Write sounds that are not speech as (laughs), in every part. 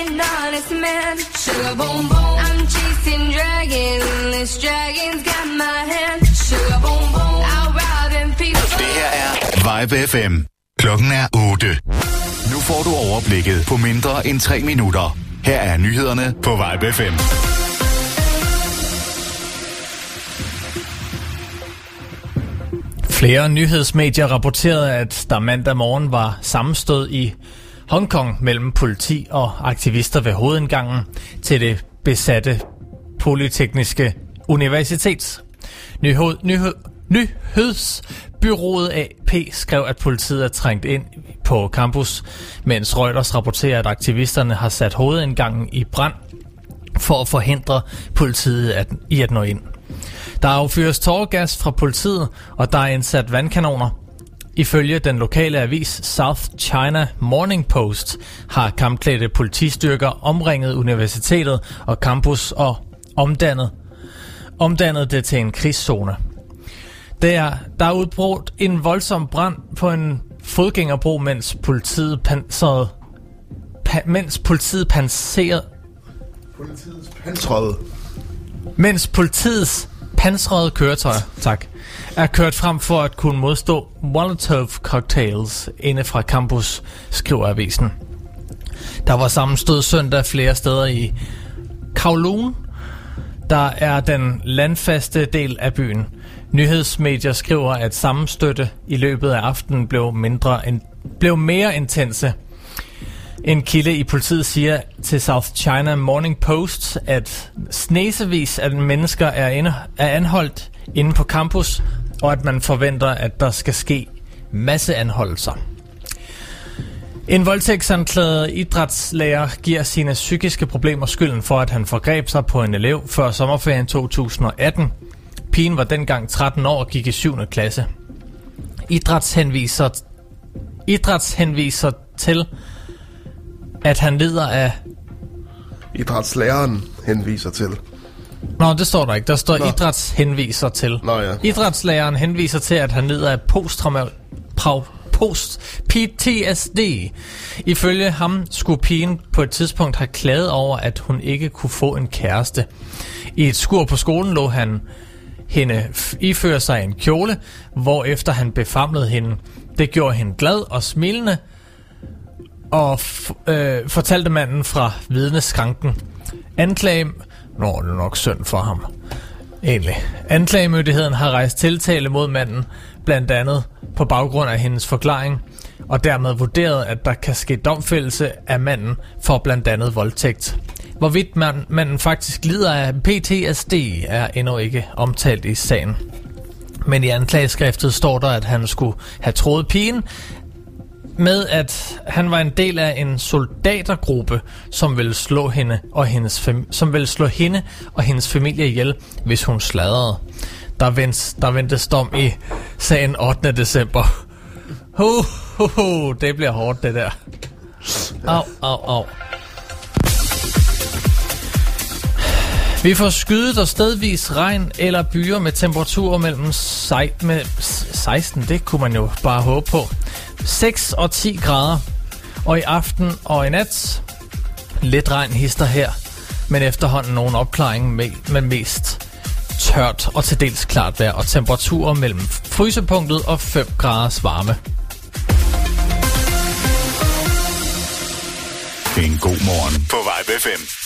an honest man. Sugar boom boom. I'm chasing dragons. This dragon's got my hand. Sugar boom boom. Out robbing people. Det her er Vibe FM. Klokken er 8. Nu får du overblikket på mindre end 3 minutter. Her er nyhederne på Vibe FM. Flere nyhedsmedier rapporterede, at der mandag morgen var sammenstød i Hongkong mellem politi og aktivister ved hovedindgangen til det besatte Polytekniske Universitet. Nyhed, nyhed, nyhedsbyrået AP skrev, at politiet er trængt ind på campus, mens Reuters rapporterer, at aktivisterne har sat hovedindgangen i brand for at forhindre politiet at, i at nå ind. Der affyres tårgas fra politiet, og der er indsat vandkanoner. Ifølge den lokale avis South China Morning Post har kampklædte politistyrker omringet universitetet og campus og omdannet, omdannet det til en krigszone. Der, der er udbrudt en voldsom brand på en fodgængerbro, mens politiet pansrede, pa, mens politiet panserede, Politiets pansrede. mens politiets pansrede køretøjer, tak, er kørt frem for at kunne modstå Molotov cocktails inde fra campus, skriver avisen. Der var sammenstød søndag flere steder i Kowloon, der er den landfaste del af byen. Nyhedsmedier skriver, at sammenstøtte i løbet af aftenen blev, mindre en, blev mere intense. En kilde i politiet siger til South China Morning Post, at snesevis af mennesker er, inde, er anholdt inde på campus, og at man forventer, at der skal ske masse anholdelser. En voldtægtsanklaget idrætslærer giver sine psykiske problemer skylden for, at han forgreb sig på en elev før sommerferien 2018. Pigen var dengang 13 år og gik i 7. klasse. Idrætshenviser, idrætshenviser til, at han lider af... Idrætslæreren henviser til. Nå, det står der ikke. Der står Nå. idrætshenviser til. Nå ja. Idrætslæreren henviser til, at han lider af posttrauma... Prav, post PTSD. Ifølge ham skulle pigen på et tidspunkt have klaget over, at hun ikke kunne få en kæreste. I et skur på skolen lå han hende iføre sig en kjole, hvor han befamlede hende. Det gjorde hende glad og smilende, og f- øh, fortalte manden fra vidneskranken. Anklage... Nå, det er nok synd for ham. Egentlig. Anklagemyndigheden har rejst tiltale mod manden, blandt andet på baggrund af hendes forklaring, og dermed vurderet, at der kan ske domfældelse af manden for blandt andet voldtægt. Hvorvidt man, manden faktisk lider af PTSD, er endnu ikke omtalt i sagen. Men i anklageskriftet står der, at han skulle have troet pigen, med at han var en del af en soldatergruppe, som ville slå hende og hendes fam- som ville slå hende og hendes familie ihjel, hvis hun sladrede. Der, vendes, der ventes dom i sagen 8. december. Ho, ho, ho, det bliver hårdt, det der. Au, au, au. Vi får skydet og stedvis regn eller byer med temperaturer mellem sej, med 16, det kunne man jo bare håbe på. 6 og 10 grader. Og i aften og i nat, lidt regn hister her, men efterhånden nogen opklaring, med, men mest tørt og til dels klart vejr, og temperaturer mellem frysepunktet og 5 graders varme. En god morgen på Vibe 5.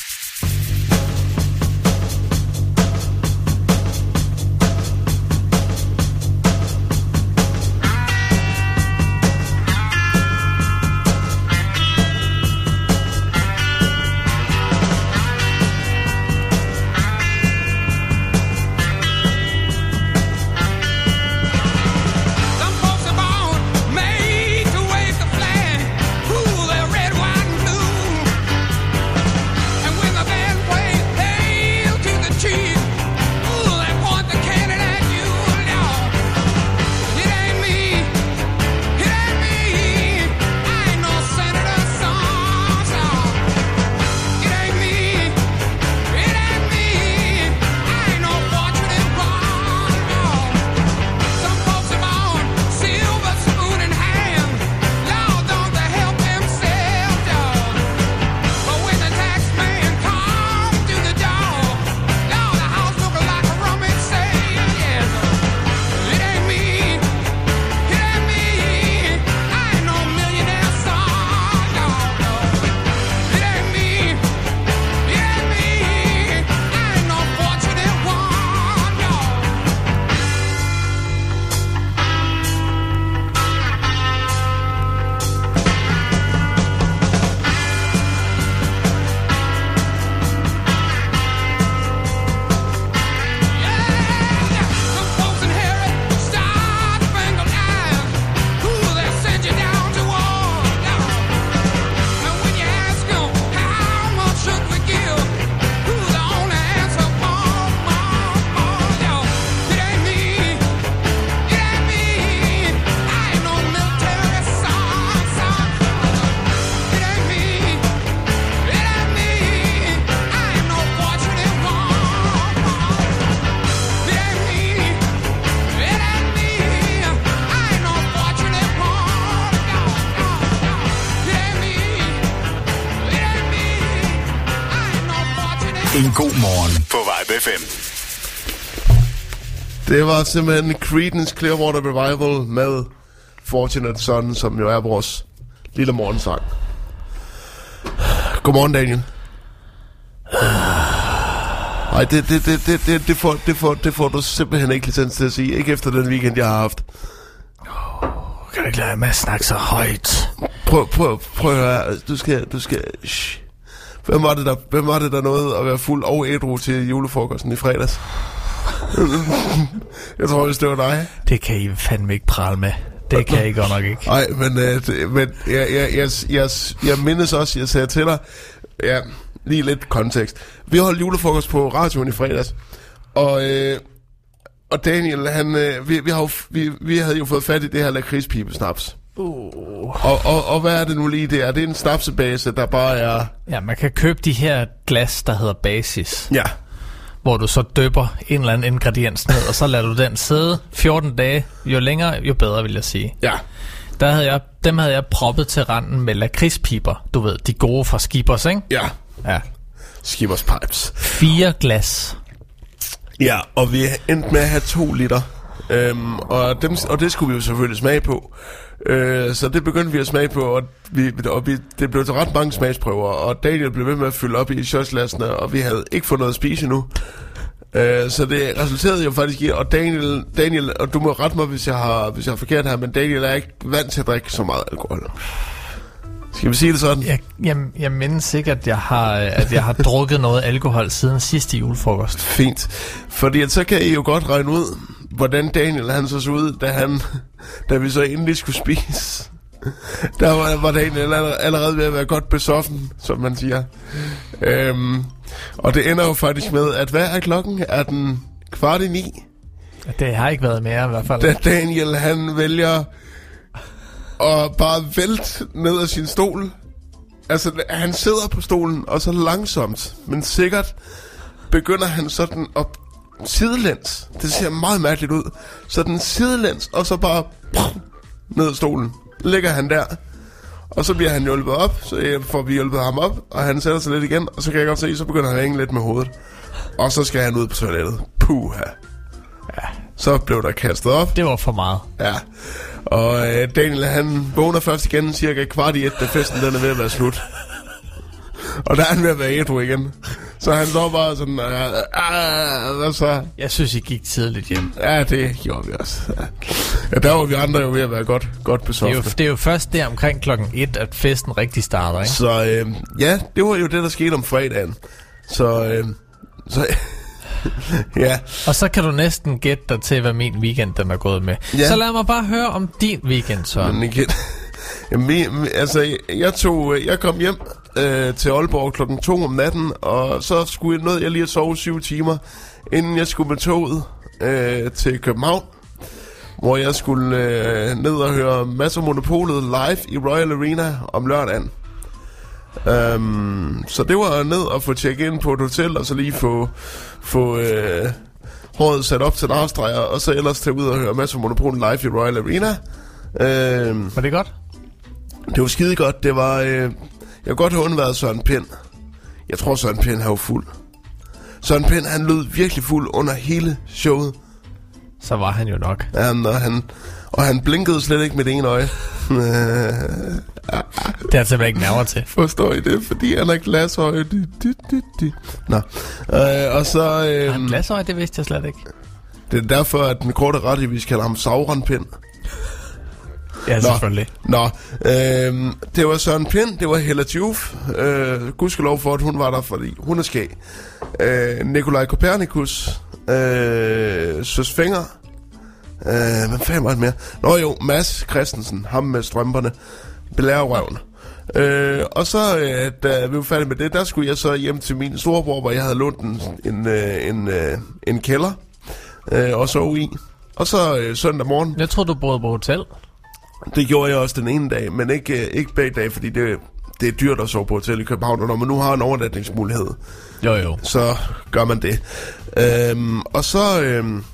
Det var simpelthen Creedence Clearwater Revival med Fortunate Son, som jo er vores lille morgensang. Godmorgen, Daniel. Nej, det, det, det, det, det, det, får, det, får, det får du simpelthen ikke licens til at sige. Ikke efter den weekend, jeg har haft. Kan du ikke lade med at snakke så højt? Prøv, prøv, prøv at høre. Du skal... Du skal shh. Hvem var, det der, hvem var det, der nåede at være fuld og ædru til julefrokosten i fredags? Jeg tror, det var dig. Det kan I fandme ikke prale med. Det kan I godt nok ikke. Nej, men, øh, men jeg, jeg, jeg, jeg, jeg mindes også, jeg sagde til dig, ja, lige lidt kontekst. Vi holdt julefrokost på radioen i fredags, og, øh, og Daniel, han, øh, vi, vi, har vi, vi havde jo fået fat i det her lakridspibe-snaps. Uh. Og, og, og hvad er det nu lige, det er? Det er en snapsebase, der bare er... Ja, man kan købe de her glas, der hedder basis, Ja, hvor du så døber en eller anden ingrediens ned, og så lader du den sidde 14 dage. Jo længere, jo bedre, vil jeg sige. ja. Der havde jeg, dem havde jeg proppet til randen med lakridspiber. Du ved, de gode fra Skibers, ikke? Ja, Ja. Skippers Pipes. Fire glas. Ja, og vi endte med at have to liter. Øhm, og, dem, og det skulle vi jo selvfølgelig smage på. Øh, så det begyndte vi at smage på, og, vi, og vi, det blev til ret mange smagsprøver, og Daniel blev ved med at fylde op i shotglassene, og vi havde ikke fået noget at spise endnu. Øh, så det resulterede jo faktisk i, og Daniel, Daniel, og du må rette mig, hvis jeg har, hvis jeg har forkert her, men Daniel er ikke vant til at drikke så meget alkohol. Skal vi sige det sådan? Jeg, jeg, jeg mindes ikke, at jeg har, at jeg har drukket noget alkohol siden sidste julefrokost. Fint. Fordi at så kan I jo godt regne ud, hvordan Daniel han så så ud, da, han, da vi så endelig skulle spise. Der var, var Daniel allerede, ved at være godt besoffen, som man siger. Øhm, og det ender jo faktisk med, at hvad er klokken? Er den kvart i ni? Det har ikke været mere i hvert fald. Da Daniel han vælger at bare vælte ned af sin stol. Altså, han sidder på stolen, og så langsomt, men sikkert, begynder han sådan at sidelæns. Det ser meget mærkeligt ud. Så den sidelæns, og så bare ned af stolen. Ligger han der. Og så bliver han hjulpet op, så får vi hjulpet ham op, og han sætter sig lidt igen, og så kan jeg godt se, så begynder han at hænge lidt med hovedet. Og så skal han ud på toilettet. Puha. Ja. Så blev der kastet op, Det var for meget. Ja, og øh, Daniel han vågner først igen cirka kvart i et, da festen den er ved at være slut. Og der er han ved at være ædru igen. Så han står bare sådan, øh, ah, hvad så? Jeg synes, I gik tidligt hjem. Ja, det gjorde vi også. Ja, der var vi andre jo ved at være godt, godt Det er, jo, besoftet. det er jo først der omkring klokken 1, at festen rigtig starter, ikke? Så øh, ja, det var jo det, der skete om fredagen. Så, øh, så (laughs) ja, Og så kan du næsten gætte dig til, hvad min weekend den er gået med. Ja. Så lad mig bare høre om din weekend, så. Men igen, (laughs) jamen, altså, jeg, tog, øh, jeg kom hjem øh, til Aalborg klokken 2 om natten, og så skulle jeg, nåede jeg lige at sove syv timer, inden jeg skulle med toget øh, til København, hvor jeg skulle øh, ned og høre masser af Monopolet live i Royal Arena om lørdagen. Um, så det var ned og få tjekket ind på et hotel, og så lige få, få øh, håret sat op til en afstreger, og så ellers tage ud og høre masser af Monopolet live i Royal Arena. Um, Var det godt? det var skide godt. Det var... Øh, jeg kunne godt have undværet Søren Pind. Jeg tror, Søren Pind har jo fuld. Søren Pind, han lød virkelig fuld under hele showet. Så var han jo nok. Um, og, han, og han blinkede slet ikke med det ene øje. Det er simpelthen ikke nærmere til. Forstår I det? Fordi han er glashøje. Dy, dy, dy, dy. Nå. Øh, og så... Har Øh, han glasøje? Det vidste jeg slet ikke. det er derfor, at den korte ret, vi kalder ham Sauron Pind. Ja, selvfølgelig. Nå, øh, det var Søren Pind, det var Hella Juf. Øh, gudskelov for, at hun var der, fordi hun er skæg. Øh, Nikolaj Kopernikus. Øh, Søs Finger. Øh, hvad fanden var det mere? Nå jo, Mads Christensen, ham med strømperne. Belærerøven. Øh, og så, øh, da vi var færdige med det, der skulle jeg så hjem til min storebror, hvor jeg havde lånt en, en, øh, en, øh, en kælder øh, og sove i. Og så øh, søndag morgen, Jeg tror du boede på hotel. Det gjorde jeg også den ene dag, men ikke, øh, ikke begge dage, fordi det, det er dyrt at sove på hotel i København, og når man nu har en overnatningsmulighed, Jo, jo. så gør man det. Øhm, og så øhm,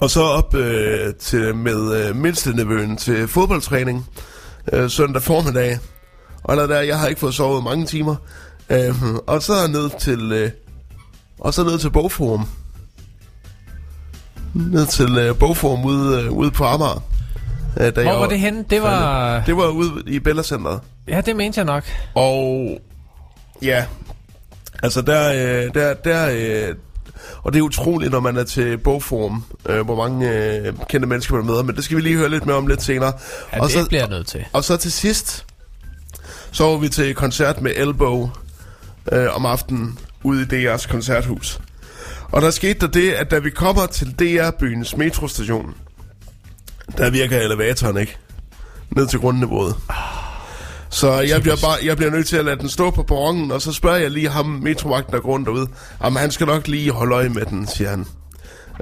og så op øh, til med øh, mindstenevøen til fodboldtræning øh, søndag formiddag. Og der, der, jeg har ikke fået sovet mange timer. Øhm, og så ned til... Øh, og så ned til Bogforum. Ned til øh, Bogforum ude, øh, ude på Amager. Øh, da Hvor jeg var det henne? Det var... Det var ude i Bella Center. Ja, det mente jeg nok. Og ja, altså der, øh, der, der øh, og det er utroligt, når man er til bogforum, øh, hvor mange øh, kendte mennesker man møder, men det skal vi lige høre lidt mere om lidt senere. Ja, og, det så, bliver jeg nødt til. og så til sidst, så var vi til koncert med Elbow øh, om aftenen ude i DR's koncerthus. Og der skete der det, at da vi kommer til DR-byens metrostation, der virker elevatoren ikke ned til grundniveauet. Så jeg bliver, bare, jeg bliver nødt til at lade den stå på perronen, og så spørger jeg lige ham, metrovagten, der går rundt derude. Jamen, han skal nok lige holde øje med den, siger han.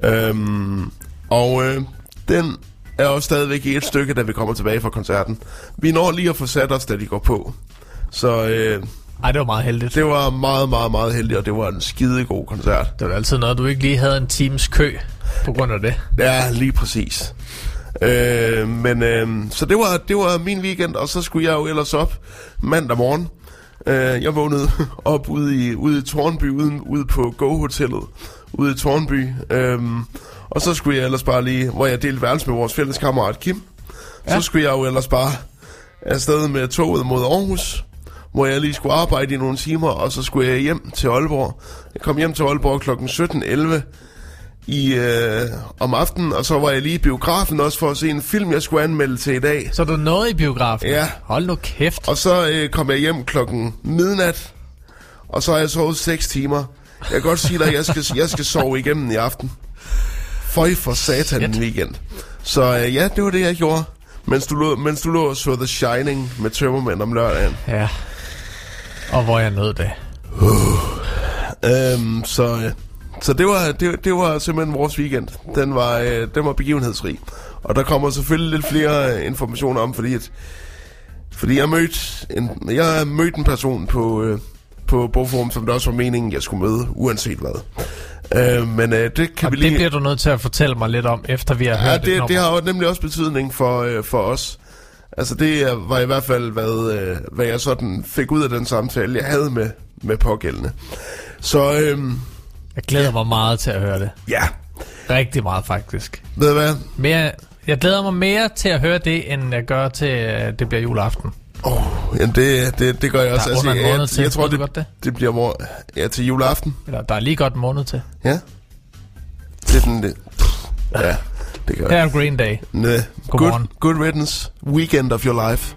Øhm, og øh, den er også stadigvæk i et stykke, da vi kommer tilbage fra koncerten. Vi når lige at få sat os, da de går på. Så øh, Ej, det var meget heldigt. det var meget, meget, meget heldigt, og det var en skidegod koncert. Det var altid noget, du ikke lige havde en times kø på grund af det. Ja, lige præcis. Øh, men øh, så det var, det var min weekend, og så skulle jeg jo ellers op mandag morgen. Øh, jeg vågnede (laughs) op ude i, ude i Tornby, ude, ude på Go-hotellet, ude i Tornby. Øh, og så skulle jeg ellers bare lige, hvor jeg delte værelse med vores fælles kammerat Kim, ja. Så skulle jeg jo ellers bare afsted med toget mod Aarhus, hvor jeg lige skulle arbejde i nogle timer, og så skulle jeg hjem til Aalborg. Jeg kom hjem til Aalborg kl. 17.11 i, øh, om aftenen, og så var jeg lige i biografen også for at se en film, jeg skulle anmelde til i dag. Så du noget i biografen? Ja. Hold nu kæft. Og så øh, kom jeg hjem klokken midnat, og så har jeg sovet 6 timer. Jeg kan godt sige dig, at jeg skal, jeg skal sove igennem i aften. Føj for satan en weekend. Så øh, ja, det var det, jeg gjorde. Mens du, lå, mens du lå og så The Shining med Tømmermænd om lørdagen. Ja. Og hvor jeg nød det. Øhm, så øh, så det, var, det, det var simpelthen vores weekend. Den var, øh, den var begivenhedsrig. Og der kommer selvfølgelig lidt flere øh, informationer om, fordi at, fordi jeg mødte en, jeg mødte en person på, øh, på Bogforum, som det også var meningen, jeg skulle møde, uanset hvad. Øh, men øh, det kan Og vi det lige... bliver du nødt til at fortælle mig lidt om, efter vi har Ja, hørt det, nummer. det har jo nemlig også betydning for, øh, for os. Altså det var i hvert fald, hvad, øh, hvad jeg sådan fik ud af den samtale, jeg havde med, med pågældende. Så øhm, Jeg glæder mig meget til at høre det. ja, Rigtig meget, faktisk. ved du hvad? Mere, jeg glæder mig mere til at høre det, end jeg gør til, at det bliver juleaften. Oh, jamen det, det, det gør jeg også. Der er under en måned jeg, til. jeg tror, Ved du det, godt det? det bliver mor, ja, til juleaften. Eller der er lige godt en måned til. Ja. Det er den, det. Ja, det gør Her jeg. er Green Day. Næ, Godmorgen. Good, good riddance. Weekend of your life.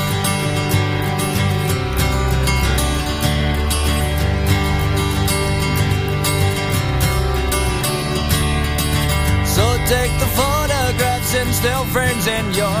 Take the photographs and still frames in your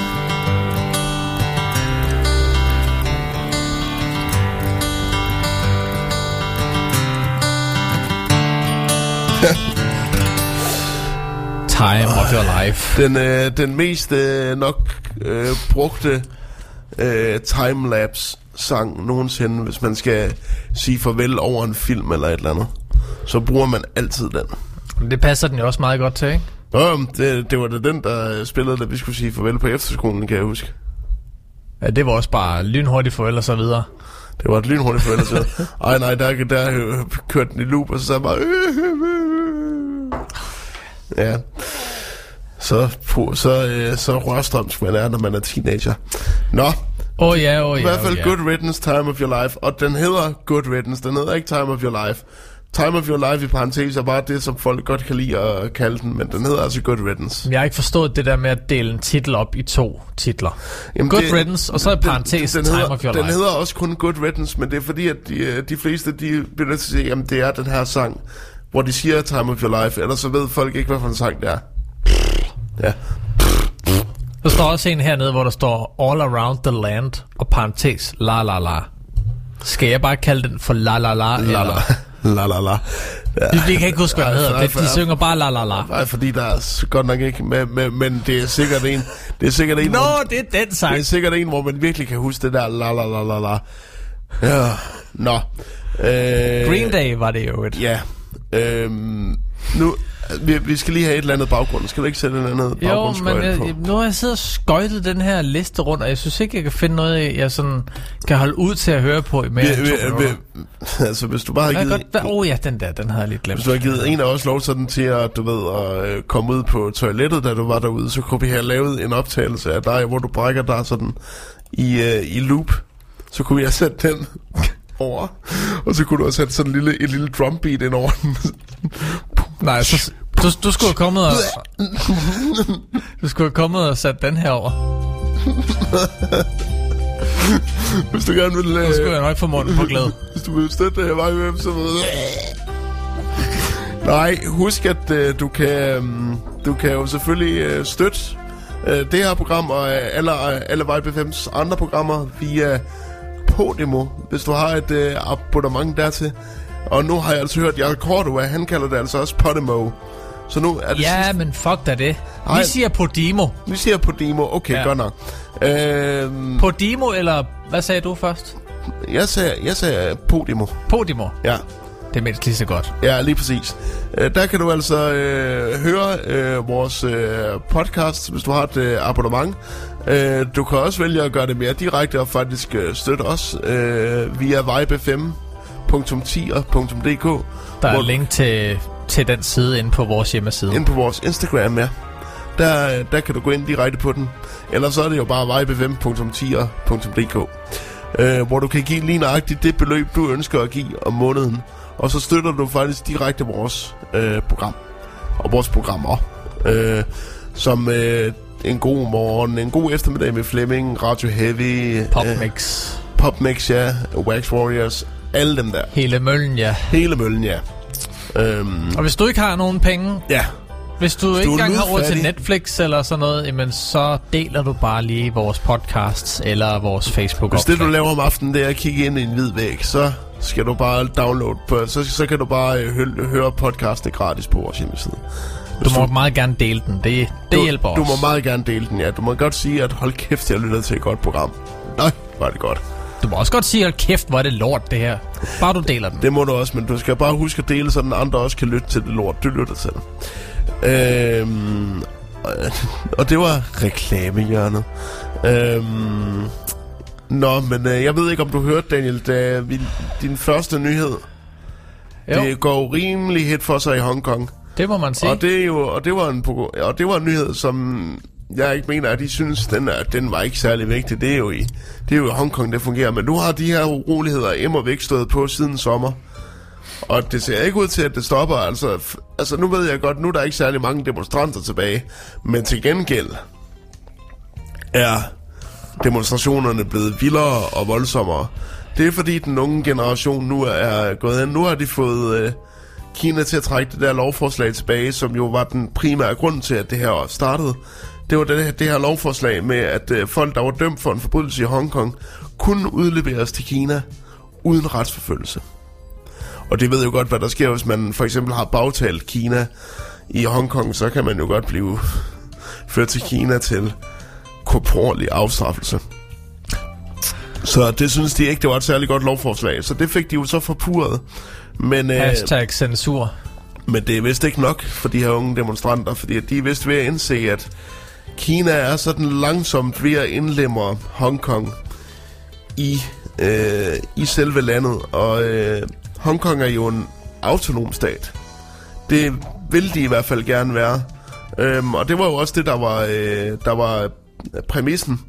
Time of your life. Den, øh, den mest øh, nok øh, brugte øh, timelapse sang nogensinde, hvis man skal sige farvel over en film eller et eller andet. Så bruger man altid den. Det passer den jo også meget godt til, ikke? Nå, det, det var da den, der spillede, da vi skulle sige farvel på efterskolen, kan jeg huske. Ja, det var også bare lynhurtigt farvel og så videre. Det var et lynhurtigt forældre til. Ej nej, der, der øh, kørte den i loop, og så sagde jeg bare... Ja. Så, så, øh, så rørstrømsk man er, når man er teenager. Nå, Åh oh, ja, åh oh, i ja. hvert fald oh, ja. Good Riddance, Time of Your Life. Og den hedder Good Riddance, den hedder ikke Time of Your Life. Time of Your Life i parentes er bare det, som folk godt kan lide at kalde den, men den hedder altså Good Riddance. Jeg har ikke forstået det der med at dele en titel op i to titler. Jamen, Good det- Riddance, og så i parentes den Time hedder, of Your den Life. hedder også kun Good Riddance, men det er fordi, at de, øh, de fleste, de bliver nødt til at sige, at det er den her sang, hvor de siger Time of Your Life, ellers så ved folk ikke, hvad for en sang det er. Ja. Der står også en hernede, hvor der står All Around the Land, og parentes la la la. Skal jeg bare kalde den for la la la? La eller? la. (laughs) La la la. Ja. Vi, vi kan ikke huske, hvad Ja, hedder. Det, de fair. synger bare la la la. Nej, fordi der er godt nok ikke, men, men, men det er sikkert en, det er sikkert en, Nå, hvor, det er den sang. det er sikkert en, hvor man virkelig kan huske det der la la la la la. Ja, nå. Øh, Green Day var det jo et. Ja. Øhm, nu, vi, vi skal lige have et eller andet baggrund. Skal du ikke sætte en anden Jo, men jeg, på? jeg- nu har jeg siddet og skøjtet den her liste rundt, og jeg synes ikke, jeg kan finde noget, jeg sådan kan holde ud til at høre på i mere Vi, end to vi, vi, (laughs) altså, hvis du bare kan givet, godt, oh, ja, den der, den havde jeg lige glemt. hvis du har givet en af os lov sådan til at, du ved, at øh, komme ud på toilettet, da du var derude, så kunne vi have lavet en optagelse af dig, hvor du brækker dig sådan i, øh, i loop. Så kunne vi have sat den over, og så kunne du have sat sådan en lille, et lille drumbeat ind over den. Nej, så, du, du skulle have kommet og... Du skulle have kommet og sat den her over. Hvis du gerne vil... Så Øh, skulle jeg nok få munden på glæde. Hvis du vil støtte det her vej med, så ved Nej, husk at øh, du kan um, du kan jo selvfølgelig øh, støtte øh, det her program og øh, alle, øh, alle Vibe FM's andre programmer via Podimo, hvis du har et øh, abonnement dertil. Og nu har jeg altså hørt Jarl Cordua, han kalder det altså også Podimo. Så nu er det Ja, sidste. men fuck da det. Ej. Vi siger Podimo. Vi siger Podimo, okay, Ja. godt nok. Øhm, Podimo, eller hvad sagde du først? jeg, sagde, jeg sagde Podimo, Podimo. ja. Det er mindst lige så godt. Ja, lige præcis. Øh, der kan du altså øh, høre øh, vores øh, podcast, hvis du har et øh, abonnement. Øh, du kan også vælge at gøre det mere direkte og faktisk øh, støtte os øh, via vibe5.10.dk Der er Hvor- link til, til den side inde på vores hjemmeside. ind på vores Instagram, ja. Der, der kan du gå ind direkte på den. Ellers så er det jo bare vibe5.10.dk øh, hvor du kan give lige nøjagtigt det beløb, du ønsker at give om måneden. Og så støtter du faktisk direkte vores øh, program. Og vores programmer. Øh, som øh, en god morgen, en god eftermiddag med Flemming, Radio Heavy, øh, Popmix. Popmix, ja, Wax Warriors, alle dem der. Hele møllen, ja. Hele møllen, ja. Øhm, Og hvis du ikke har nogen penge, ja, hvis du du ikke er engang har råd til. Netflix eller sådan noget, jamen så deler du bare lige vores podcasts eller vores facebook Hvis det du laver om aftenen, det er at kigge ind i en hvid væg, så skal du bare downloade på, så, så kan du bare øh, hø- høre podcastet gratis på vores hjemmeside. Du må meget gerne dele den. Det, det du, hjælper os. Du må meget gerne dele den, ja. Du må godt sige, at hold kæft, jeg lytter til et godt program. Nej, var det godt. du må også godt sige, at kæft, hvor er det lort, det her. Bare du deler den. Det må du også, men du skal bare huske at dele, så den andre også kan lytte til det lort, du lytter til. Øhm, og- og det var reklamehjørnet. Øhm, nå, men øh, jeg ved ikke, om du hørte, Daniel, da vi, din første nyhed, Jo, det går rimelig hit for sig i Hongkong det må man sige. Og det, er jo, og, det var en, og det var en nyhed, som jeg ikke mener, at de synes, den, er, den var ikke særlig vigtig. Det er, jo i, det er jo i Hongkong, det fungerer. Men nu har de her uroligheder immer væk stået på siden sommer. Og det ser ikke ud til, at det stopper. Altså, f- altså nu ved jeg godt, nu er der ikke særlig mange demonstranter tilbage. Men til gengæld er demonstrationerne blevet vildere og voldsommere. Det er fordi den unge generation nu er gået ind. Nu har de fået øh, Kina til at trække det der lovforslag tilbage, som jo var den primære grund til, at det her startede. Det var det, her, det her lovforslag med, at øh, folk, der var dømt for en forbrydelse i Hongkong, kunne udleveres til Kina uden retsforfølgelse. Og det ved jo godt, hvad der sker, hvis man for eksempel har bagtalt Kina i Hongkong, så kan man jo godt blive ført til Kina til korporlig afstraffelse. Så det synes de ikke, det var et særligt godt lovforslag. Så det fik de jo så forpuret men, øh, Hashtag censur. men det er vist ikke nok for de her unge demonstranter, fordi de er vist ved at indse, at Kina er sådan langsomt ved at indlemme Hongkong i, øh, i selve landet. Og øh, Hongkong er jo en autonom stat. Det vil de i hvert fald gerne være. Øhm, og det var jo også det, der var, øh, der var præmissen,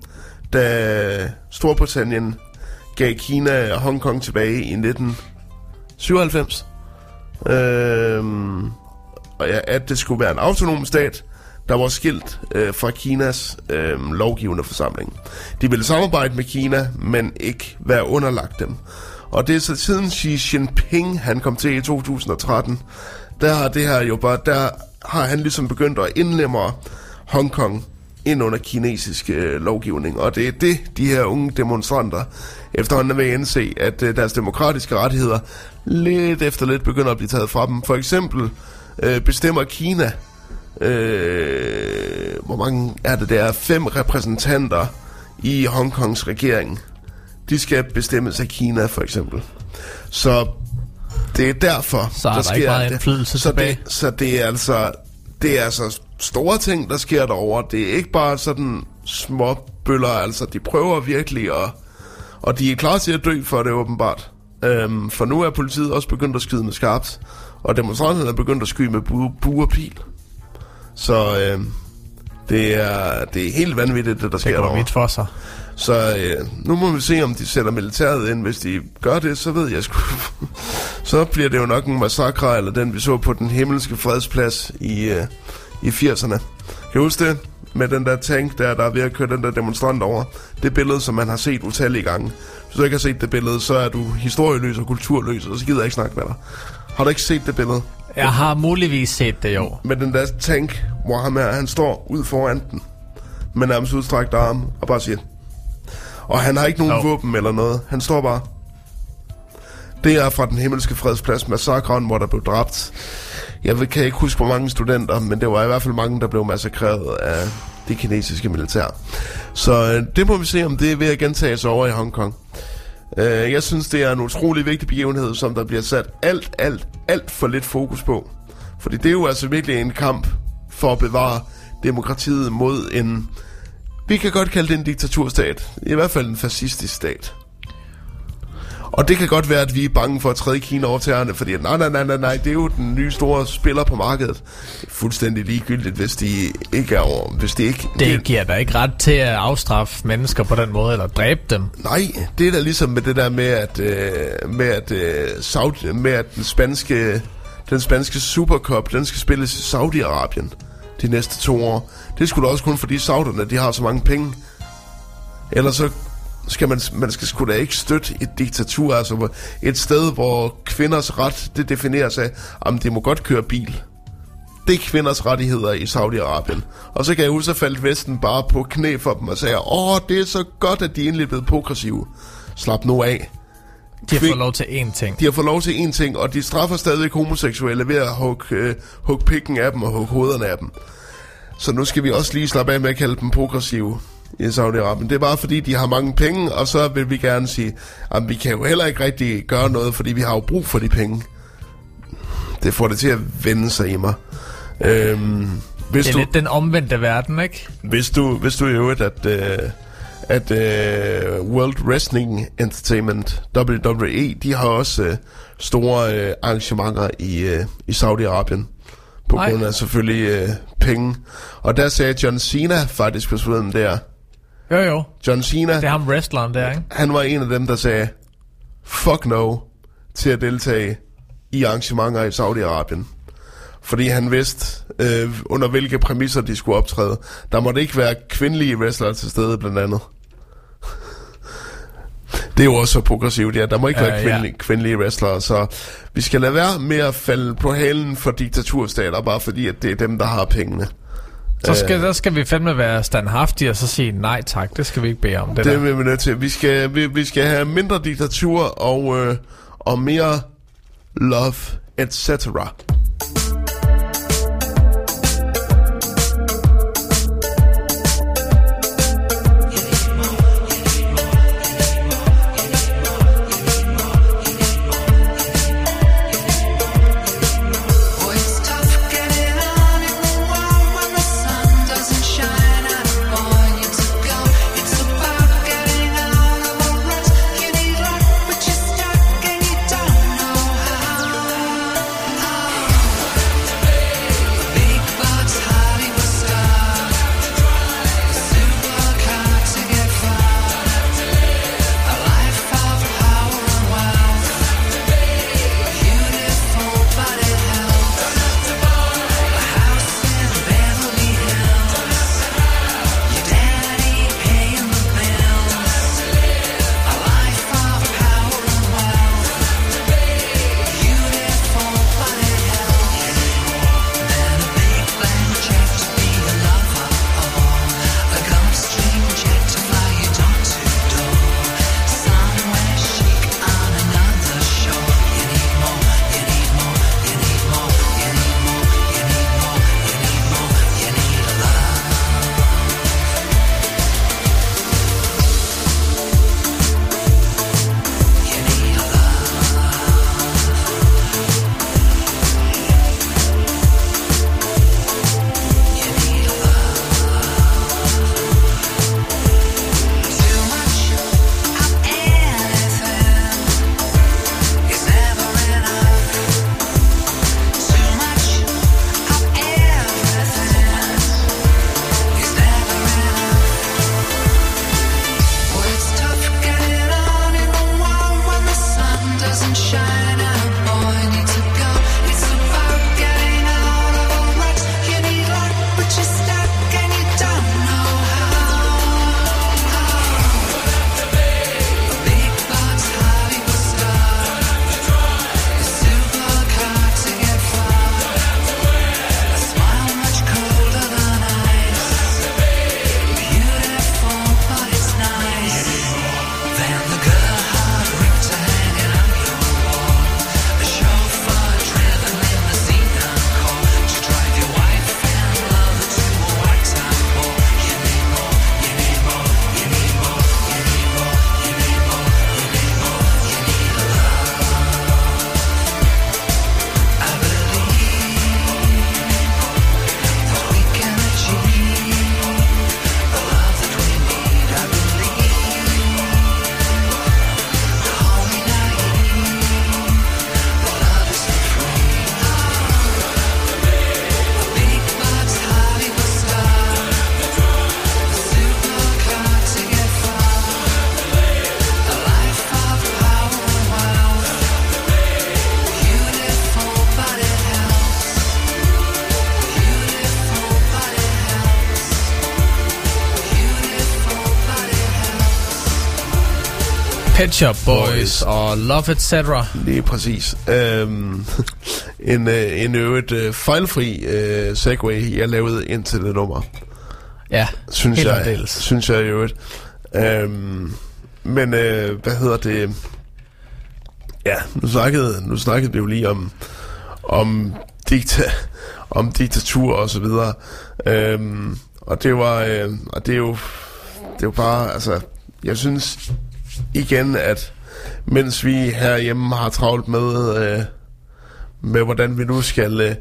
da Storbritannien gav Kina og Hongkong tilbage i 97. Øh, og ja, at det skulle være en autonom stat, der var skilt øh, fra Kinas øh, lovgivende forsamling. De ville samarbejde med Kina, men ikke være underlagt dem. Og det er så siden Xi Jinping, han kom til i 2013, der har det her jo bare, der har han ligesom begyndt at indlemme Hongkong ind under kinesisk øh, lovgivning. Og det er det, de her unge demonstranter efterhånden er at indse, at øh, deres demokratiske rettigheder lidt efter lidt begynder at blive taget fra dem. For eksempel øh, bestemmer Kina, øh, hvor mange er det der, fem repræsentanter i Hongkongs regering. De skal bestemmes af Kina, for eksempel. Så det er derfor, Så er der ikke meget indflydelse så tilbage. Det, så det er altså det er altså store ting, der sker derovre. Det er ikke bare sådan små bøller, altså de prøver virkelig at... Og de er klar til at dø for det åbenbart. Øhm, for nu er politiet også begyndt at skyde med skarpt. Og demonstranterne er begyndt at skyde med bu, bu og pil. Så øhm, det, er, det er helt vanvittigt, det der Det sker derovre. vidt for sig. Så øh, nu må vi se, om de sætter militæret ind. Hvis de gør det, så ved jeg sgu... (laughs) så bliver det jo nok en massakre, eller den vi så på den himmelske fredsplads i, øh, i 80'erne. Kan du huske det? Med den der tank der, der er ved at køre den der demonstrant over. Det billede, som man har set utallige gange. Hvis du ikke har set det billede, så er du historieløs og kulturløs, og så gider jeg ikke snakke med dig. Har du ikke set det billede? Jeg har muligvis set det jo. Med den der tank, hvor ham her, han står ud foran den. Med nærmest udstrækt arm, og bare siger... Og han har ikke nogen no. våben eller noget. Han står bare... Det er fra den himmelske fredsplads massakren, hvor der blev dræbt. Jeg ved- kan ikke huske, hvor mange studenter, men det var i hvert fald mange, der blev massakreret af det kinesiske militær. Så øh, det må vi se, om det er ved at gentage sig over i Hongkong. Øh, jeg synes, det er en utrolig vigtig begivenhed, som der bliver sat alt, alt, alt for lidt fokus på. Fordi det er jo altså virkelig en kamp for at bevare demokratiet mod en... Vi kan godt kalde det en diktaturstat. I hvert fald en fascistisk stat. Og det kan godt være, at vi er bange for at træde Kina over tæerne, fordi nej, nej, nej, nej, nej, det er jo den nye store spiller på markedet. Det fuldstændig ligegyldigt, hvis de ikke er over, hvis de ikke... Det giver da ikke ret til at afstraffe mennesker på den måde, eller dræbe dem. Nej, det er da ligesom med det der med, at, øh, med, at, øh, Saudi, med at den spanske, den spanske Supercup, den skal spilles i Saudi-Arabien de næste to år. Det skulle også kun fordi sauderne, de har så mange penge. Ellers så skal man, man skal sgu da ikke støtte et diktatur, altså et sted, hvor kvinders ret, det defineres af, om de må godt køre bil. Det er kvinders rettigheder i Saudi-Arabien. Og så kan jeg huske, at faldt Vesten bare på knæ for dem og sagde, åh, det er så godt, at de endelig er blevet progressive. Slap nu af. De har fået lov til én ting. De har fået lov til én ting, og de straffer stadig homoseksuelle ved at hugge, øh, hugge pikken af dem og hugge hovederne af dem. Så nu skal vi også lige slappe af med at kalde dem progressive i Saudi-Arabien. Det er bare fordi, de har mange penge, og så vil vi gerne sige, at vi kan jo heller ikke rigtig gøre noget, fordi vi har jo brug for de penge. Det får det til at vende sig i mig. Øhm, hvis, Det er du, lidt den omvendte verden, ikke? hvis, du, hvis du i øvrigt, at, øh, at øh, World Wrestling Entertainment, WWE, de har også øh, store øh, arrangementer i, øh, i Saudi-Arabien. På grund af selvfølgelig øh, penge. Og der sagde John Cena faktisk på forleden der. Jo, jo. John Cena, Det er ham wrestleren der, ikke? han var en af dem, der sagde, fuck no, til at deltage i arrangementer i Saudi-Arabien. Fordi han vidste, øh, under hvilke præmisser de skulle optræde. Der måtte ikke være kvindelige wrestlere til stede, blandt andet. Det er jo også så progressivt, ja. Der må ikke Ja, være ja. kvindelige, kvindelige wrestlere, så vi skal lade være med at falde på halen for diktaturstater, bare fordi, at det er dem, der har pengene. Så skal, der skal vi fandme være standhaftige og så sige nej tak, det skal vi ikke bede om. Det, Det er vi nødt til. Vi skal, vi, vi skal have mindre diktatur og, øh, og mere love, etc. Pet Shop Boys og Love Etc. Lige præcis. Øhm, (laughs) en, øh, en øvrigt øh, fejlfri øh, segway, jeg lavede ind til det nummer. Ja, Synes helt jeg, aldeles. synes jeg i øvrigt. Øhm, men øh, hvad hedder det? Ja, nu snakkede, nu snakkede vi jo lige om, om, dikta, (laughs) om diktatur og så videre. Øhm, og det var, øh, og det er jo, det er jo bare, altså, jeg synes igen, at mens vi herhjemme har travlt med, øh, med hvordan vi nu skal, øh,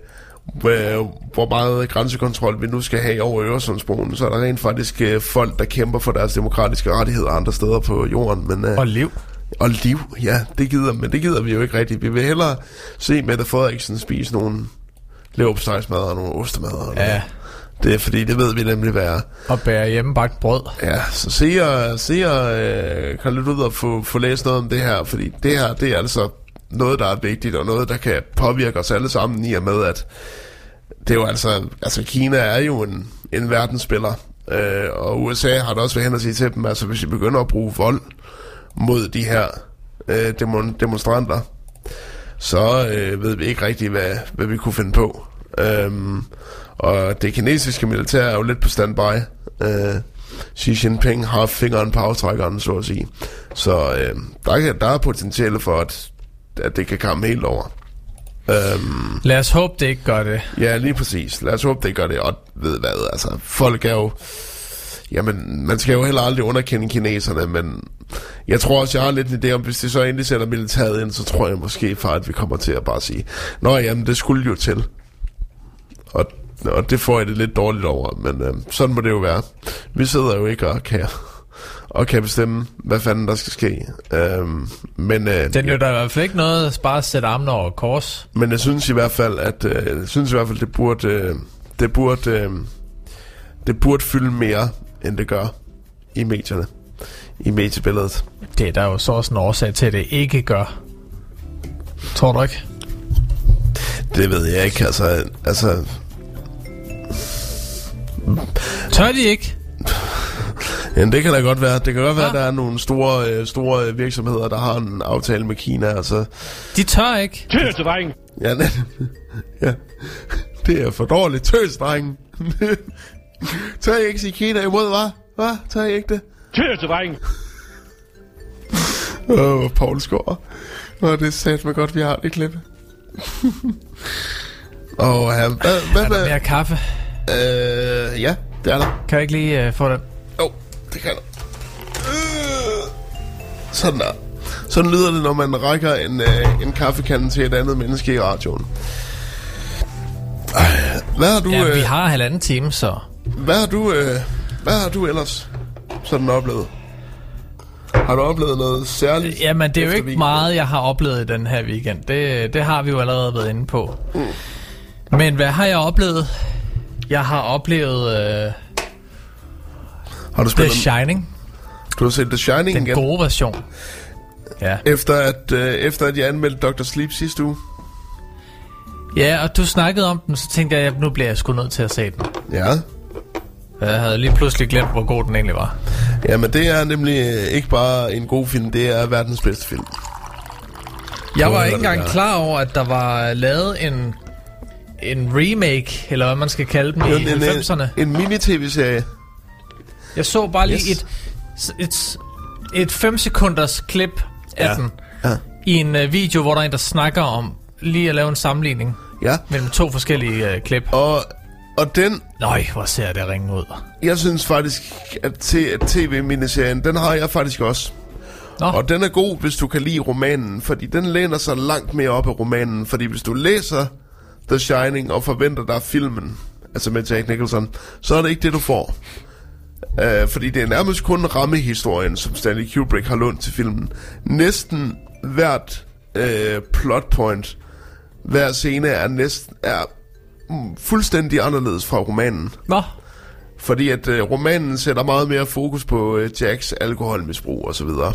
hvor- hvor meget grænsekontrol vi nu skal have over Øresundsbroen, så er der rent faktisk øh, folk, der kæmper for deres demokratiske rettigheder andre steder på jorden. Men, øh, Og liv. og liv, ja, det gider, men det gider vi jo ikke rigtigt. Vi vil hellere se Mette Frederiksen spise nogle leverpostejsmad og nogle ostemader. og noget. Det er fordi, det ved vi nemlig er. Og bære hjemmebagt brød. Ja, så se og, se og øh, kan lidt ud og få, få læst noget om det her, fordi det her, det er altså noget, der er vigtigt, og noget, der kan påvirke os alle sammen i og med, at det er jo altså, altså Kina er jo en, en verdensspiller, øh, og USA har da også været hen og sige til dem, altså hvis I begynder at bruge vold mod de her øh, demon- demonstranter, så øh, ved vi ikke rigtig, hvad, hvad vi kunne finde på. Øhm, og det kinesiske militær er jo lidt på standby. Øh, Xi Jinping har fingeren på aftrækkeren, så at sige. Så øh, der, kan, der er potentiale for, at, at det kan komme helt over. Øhm, Lad os håbe, det ikke gør det. Ja, lige præcis. Lad os håbe, det gør det. Og ved hvad, altså, folk er jo... Jamen, man skal jo heller aldrig underkende kineserne, men jeg tror også, jeg har lidt en idé om, hvis det så endelig sætter militæret ind, så tror jeg måske for, at vi kommer til at bare sige, Nå jamen, det skulle jo til. Og, og det får jeg det lidt dårligt over, men øh, sådan må det jo være. Vi sidder jo ikke og kan, og kan bestemme, hvad fanden der skal ske. Øhm, men, øh, Den nytter i hvert fald ikke noget at bare sætte armene over kors. men jeg synes i hvert fald, at øh, jeg synes i hvert fald, det burde, øh, det burde, øh, det burde fylde mere, end det gør i medierne, i mediebilledet. Det er der jo så også en årsag til, at det ikke gør. Tror du ikke? Det ved jeg ikke, altså, altså, Tør de ikke? ja, det kan da godt være. Det kan godt være, at Ja. der er nogle store, øh, store virksomheder, der har en aftale med Kina, altså. De tør ikke. Tøsedreng! Ja, (laughs) ne- ja. det er for dårligt. Tøs, drenge. (laughs) Tør jeg ikke sige Kina imod, hva'? Hva? Tør jeg ikke det? Tøsedreng! Åh, oh, Paul Skår. Åh, det er sat mig godt, vi har det klip. (laughs) Åh, oh, hvad, hvad, Er der hvad, mere kaffe? Øh, ja, det er der. Kan jeg ikke lige uh, få den? Jo, oh, det kan der. Øh, sådan der. Sådan lyder det, når man rækker en, øh, en kaffekande til et andet menneske i radioen. Hvad har du, Ja, øh, vi har halvanden time, så... hvad har du, øh, hvad har du ellers sådan oplevet? Har du oplevet noget særligt? Jamen, det er jo ikke weekenden? meget, jeg har oplevet i den her weekend. Det, det har vi jo allerede været inde på. Mm. Men hvad har jeg oplevet? Jeg har oplevet uh, Har du The spillet, Shining, du har set The Shining den igen? gode version. Ja. Efter at, øh, efter at jeg anmeldte Dr. Sleep sidste uge. ja, og du snakkede om den, så tænkte jeg, at nu bliver jeg sgu nødt til at se den. Ja. Jeg havde lige pludselig glemt, hvor god den egentlig var. Jamen, det er nemlig øh, ikke bare en god film, det er verdens bedste film. Jeg var ikke engang klar over, at der var lavet en, en remake, eller hvad man skal kalde dem, i en, en, 90'erne. en mini-tv-serie. Jeg så bare lige Yes. et, et, et 5 sekunders klip af Ja. den Ja. i en uh, video, hvor der er en, der snakker om lige at lave en sammenligning Ja. mellem to forskellige uh, klip. Og, og den, Nøj, hvor ser det ringe ud. jeg synes faktisk, at tv-miniserien, den har jeg faktisk også. Nå, Og den er god, hvis du kan lide romanen, fordi den læner sig langt mere op af romanen. Fordi hvis du læser The Shining og forventer dig filmen, altså med Jack Nicholson, så er det ikke det, du får. Uh, fordi det er nærmest kun rammehistorien, som Stanley Kubrick har lånt til filmen. Næsten hvert uh, plot point, hver scene er næsten er mm, fuldstændig anderledes fra romanen. Nå. Fordi at øh, romanen sætter meget mere fokus på øh, Jacks alkoholmisbrug og så videre.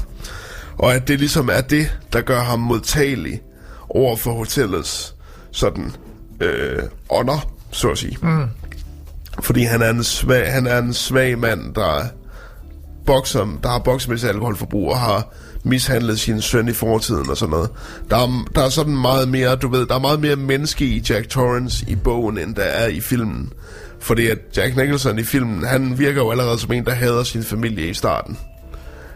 Og at det ligesom er det, der gør ham modtagelig over for hotellets sådan øh, ånder, så at sige. Mm. Fordi han er en svag, han er en svag mand, der bokser, der har sit alkoholforbrug og har mishandlet sin søn i fortiden og sådan noget. Der er, der er sådan meget mere, du ved, der er meget mere menneske i Jack Torrance i bogen, end der er i filmen. Fordi at Jack Nicholson i filmen, han virker jo allerede som en, der hader sin familie i starten.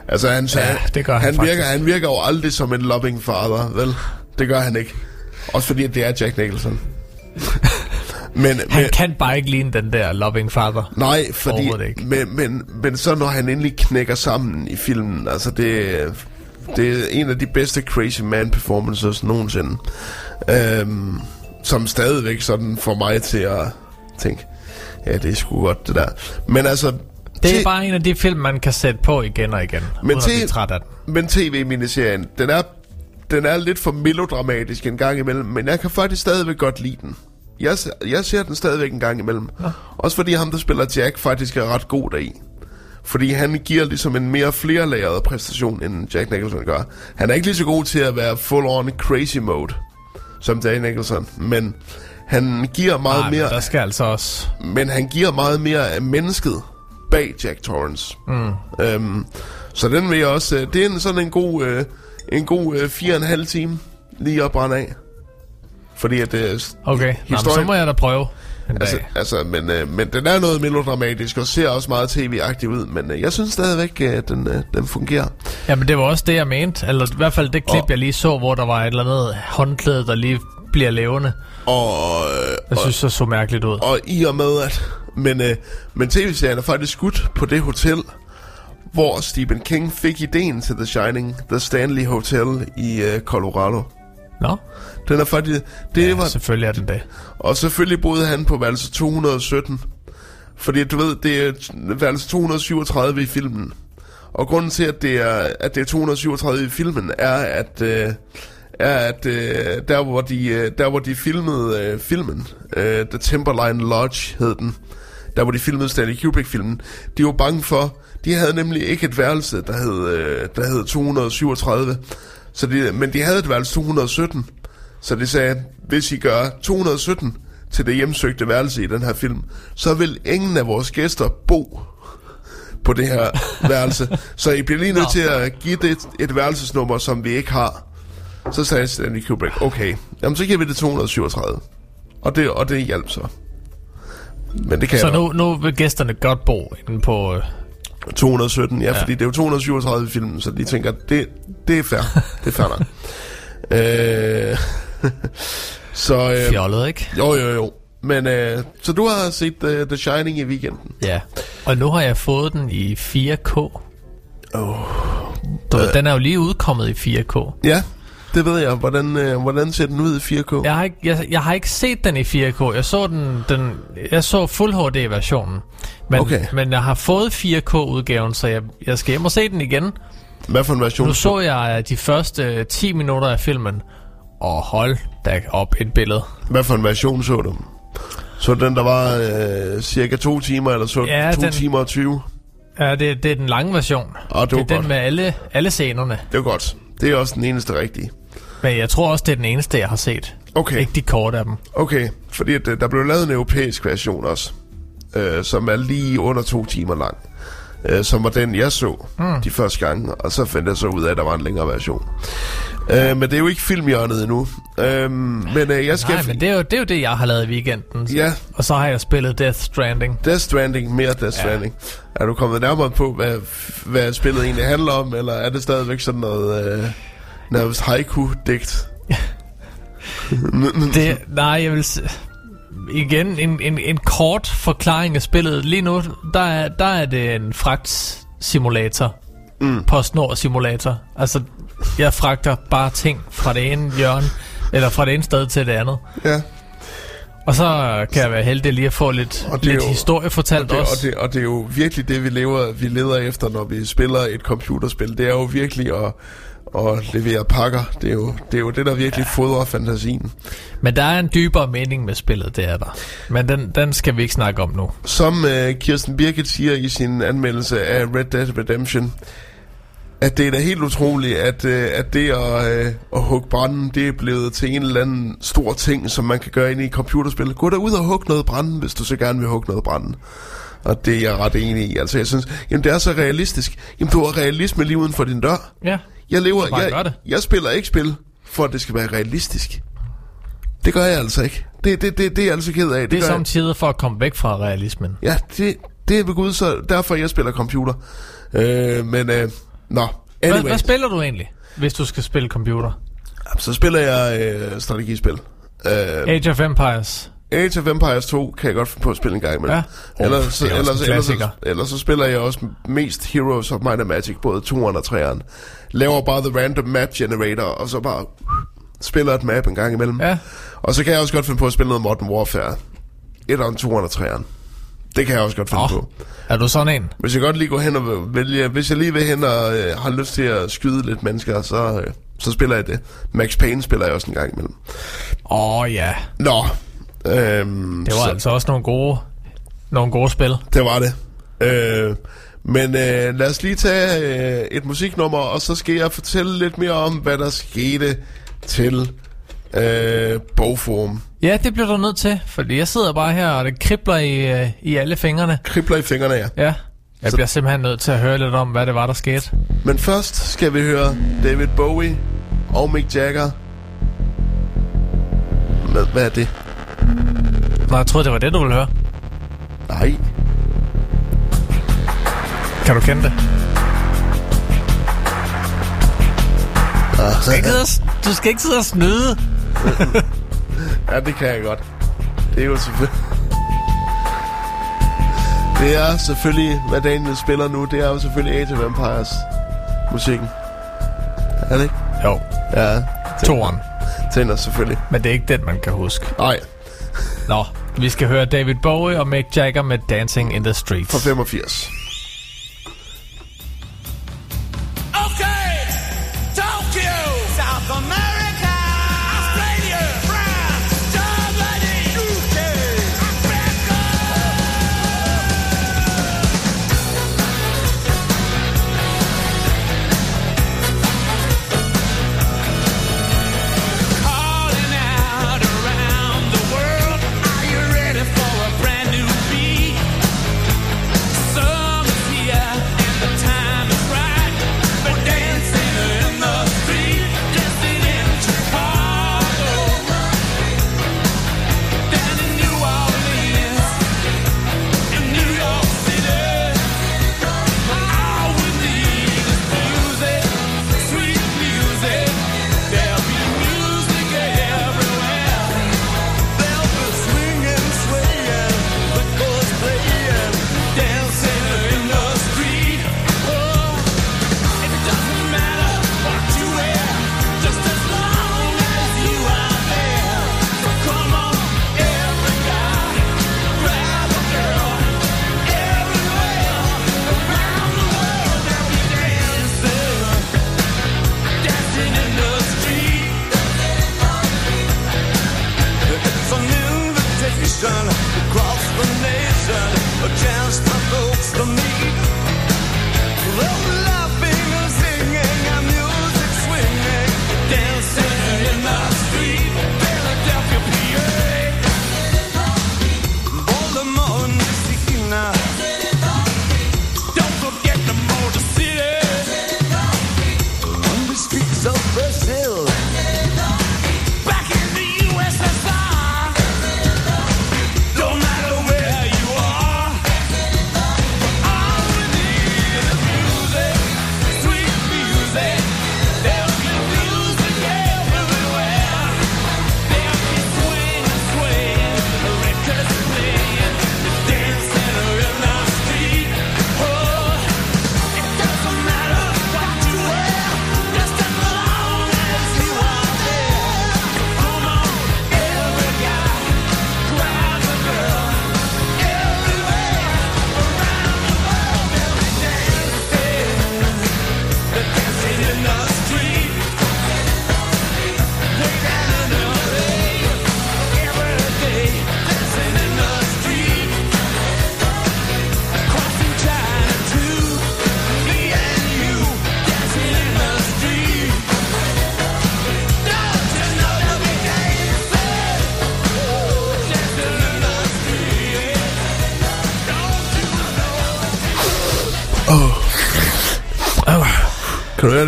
Altså han, Ja, det gør han han faktisk. virker, han virker jo aldrig som en loving father, vel? Det gør han ikke. Også fordi at det er Jack Nicholson. (laughs) men, Han men, kan bare ikke ligne den der loving father. Nej, fordi, men, men, men så når han endelig knækker sammen i filmen, altså det, det er en af de bedste Crazy Man performances nogensinde. Øhm, som stadigvæk sådan får mig til at tænke, ja, det er sgu godt det der. Men altså, Det er te- bare en af de film, man kan sætte på igen og igen, Men uden at til- blive træt af den. men tv-miniserien, den er, den er lidt for melodramatisk en gang imellem, men jeg kan faktisk stadigvæk godt lide den. Jeg, jeg ser den stadigvæk en gang imellem. Ja. Også fordi ham, der spiller Jack, faktisk er ret god deri. Fordi han giver ligesom en mere flerlagret præstation, end Jack Nicholson gør. Han er ikke lige så god til at være full-on crazy mode, som Jack Nicholson. Men han giver meget Nej, men mere... der skal altså også... Men han giver meget mere af mennesket bag Jack Torrance. Mm. Øhm, Så den vil jeg også... Det er en, sådan en god, øh, en god øh, fire og en halv time lige at brænde af. Fordi at... Øh, Okay, Nå, men så historien- må jeg da prøve Altså, altså men, øh, men den er noget melodramatisk og ser også meget tv-agtig ud, men øh, jeg synes stadigvæk, at den, øh, den fungerer. Jamen, det var også det, jeg mente. Eller i hvert fald det klip, Og- jeg lige så, hvor der var et eller andet håndklæde, der lige bliver levende. Og, øh, Jeg synes, det så mærkeligt ud. og i og med at... Men, øh, men tv-serien er faktisk skudt på det hotel, hvor Stephen King fik ideen til The Shining, The Stanley Hotel i øh, Colorado. Nå, Den er faktisk... Det ja, var, selvfølgelig er den det. Og selvfølgelig boede han på værelse 217. Fordi du ved, det er værelse 237 i filmen. Og grunden til, at det er, at det er 237 i filmen, er, at, øh, er, at øh, der, hvor de, øh, der, hvor de filmede øh, filmen, øh, The Timberline Lodge hed den, der hvor de filmede Stanley Kubrick-filmen, de var bange for, de havde nemlig ikke et værelse, der hed, øh, der hed 237, så de, men de havde et værelse 217. Så de sagde, hvis I gør 217 til det hjemsøgte værelse i den her film, så vil ingen af vores gæster bo på det her værelse. (laughs) Så I bliver lige nødt til at give det et, værelsesnummer, som vi ikke har. Så sagde Stanley Kubrick, okay, jamen så giver vi det 237. Og det, og det hjalp så. Men det kan Så nu, nu vil gæsterne godt bo inde på... Øh, 217, ja, ja, fordi det er jo 237 i filmen, så de tænker, det, det er fair. det er fair nok. (laughs) øh, (laughs) så, øh, fjollet, ikke? jo, jo, jo. Men, øh, så du har set uh, The Shining i weekenden? Ja. Og nu har jeg fået den i 4K. Oh. Du, ved, den er jo lige udkommet i 4K. Ja, det ved jeg. Hvordan, øh, hvordan ser den ud i 4K? Jeg har, ikke, jeg, jeg har ikke set den i 4K. Jeg så den, den jeg så Full HD versionen. Men, Okay. men jeg har fået 4K udgaven, så jeg, jeg skal hjem og se den igen. Hvad for en version? Nu så jeg øh, de første øh, 10 minutter af filmen. Og hold da op et billede. Hvad for en version så du? Så den, der var øh, cirka to timer, eller så Ja, to den- timer og 20? Ja, det, det er den lange version. Ah, det det er godt. den med alle, alle scenerne. Det er godt. Det er også den eneste rigtige. Men jeg tror også, det er den eneste, jeg har set. Okay. Ikke de korte af dem. Okay, fordi at, øh, der blev lavet en europæisk version også, øh, som er lige under to timer lang. Øh, som var den, jeg så mm. de første gange, og så fandt jeg så ud af, at der var en længere version. Øh, men det er jo ikke filmhjørnet endnu. Øh, men øh, jeg skal... Nej, men det er, jo, det er jo det, jeg har lavet i weekenden. Ja, Og så har jeg spillet Death Stranding. Death Stranding, mere Death Stranding. Er du kommet nærmere på, hvad, hvad spillet egentlig handler om, eller er det stadigvæk sådan noget... Øh, nærmest haiku-digt? (laughs) Det, (laughs) nej, jeg vil... Igen, en, en, en kort forklaring af spillet. Lige nu, der er, der er det en fragt-simulator. Mm. PostNord-simulator. Altså, jeg fragter bare ting fra det ene hjørne, eller fra det ene sted til det andet. Ja. Og så kan jeg være heldig lige at få lidt, Og det lidt jo- historie fortalt Og det, også. og, det, og det er jo virkelig det, vi, lever, vi leder efter, når vi spiller et computerspil. Det er jo virkelig at, at levere pakker. Det er jo det, er jo det der virkelig ja. fodrer fantasien. Men der er en dybere mening med spillet, det er der. Men den, den skal vi ikke snakke om nu. Som uh, Kirsten Birgit siger i sin anmeldelse af Red Dead Redemption, at det er da helt utroligt, at, uh, at det at, uh, at hugge branden, det er blevet til en eller anden stor ting, som man kan gøre ind i computerspil. Gå derud og hug noget branden, hvis du så gerne vil hugge noget branden. Og det er jeg ret enig i. Altså, jeg synes, jamen det er så realistisk. Jamen, du har realisme lige uden for din dør. Ja. Jeg lever, jeg, det. jeg spiller ikke spil, for at det skal være realistisk. Det gør jeg altså ikke. Det, det, det, det er jeg altså ked af. Det er gør jeg- samtidig for at komme væk fra realismen. Ja, det, det er ved Gud, så derfor jeg spiller computer. Øh, men, øh, nå, Hvad, anyway, hvad spiller du egentlig, hvis du skal spille computer? så spiller jeg øh, strategispil. Øh, Age of Empires. Age of Empires 2 kan jeg godt finde på at spille en gang imellem. Ja. Ja. Ellers, Oh, så, er ellers, ellers, så, ellers så spiller jeg også mest Heroes of Might and Magic, både 2'eren og 3'eren. Laver bare the random map generator, og så bare spiller et map en gang imellem. Ja. Og så kan jeg også godt finde på at spille noget Modern Warfare. 1'eren, 2'eren og 3'eren. Det kan jeg også godt finde Åh. på. Er du sådan en? Hvis jeg godt lige går hen og vælge, hvis jeg lige vil hen og øh, har lyst til at skyde lidt mennesker, så, øh, så spiller jeg det. Max Payne spiller jeg også en gang imellem. Åh oh, ja, Nå, øhm, det var så, altså også nogle gode, nogle gode spil. det var det. Øh, men øh, lad os lige tage øh, et musiknummer, og så skal jeg fortælle lidt mere om, hvad der skete til øh, Bogforum. Ja, det bliver du nødt til, fordi jeg sidder bare her, og det kribler i, øh, i alle fingrene. Kribler i fingrene, ja. Ja, Jeg bliver simpelthen nødt til at høre lidt om, hvad det var, der skete. Men først skal vi høre David Bowie og Mick Jagger. Hvad, hvad er det? Nå, jeg troede, det var det, du ville høre. Nej. Kan du kende det? Du skal ikke sidde og, du skal ikke sidde og snyde. (laughs) Ja, det kan jeg godt. Det er jo selvfølgelig... Det er selvfølgelig, hvad Daniel spiller nu, det er jo selvfølgelig Age of Empires musikken. Er det ikke? Jo, Ja, toren. tænder selvfølgelig. Men det er ikke den, man kan huske. Nej, Nå, vi skal høre David Bowie og Mick Jagger med Dancing in the Streets. fra 85.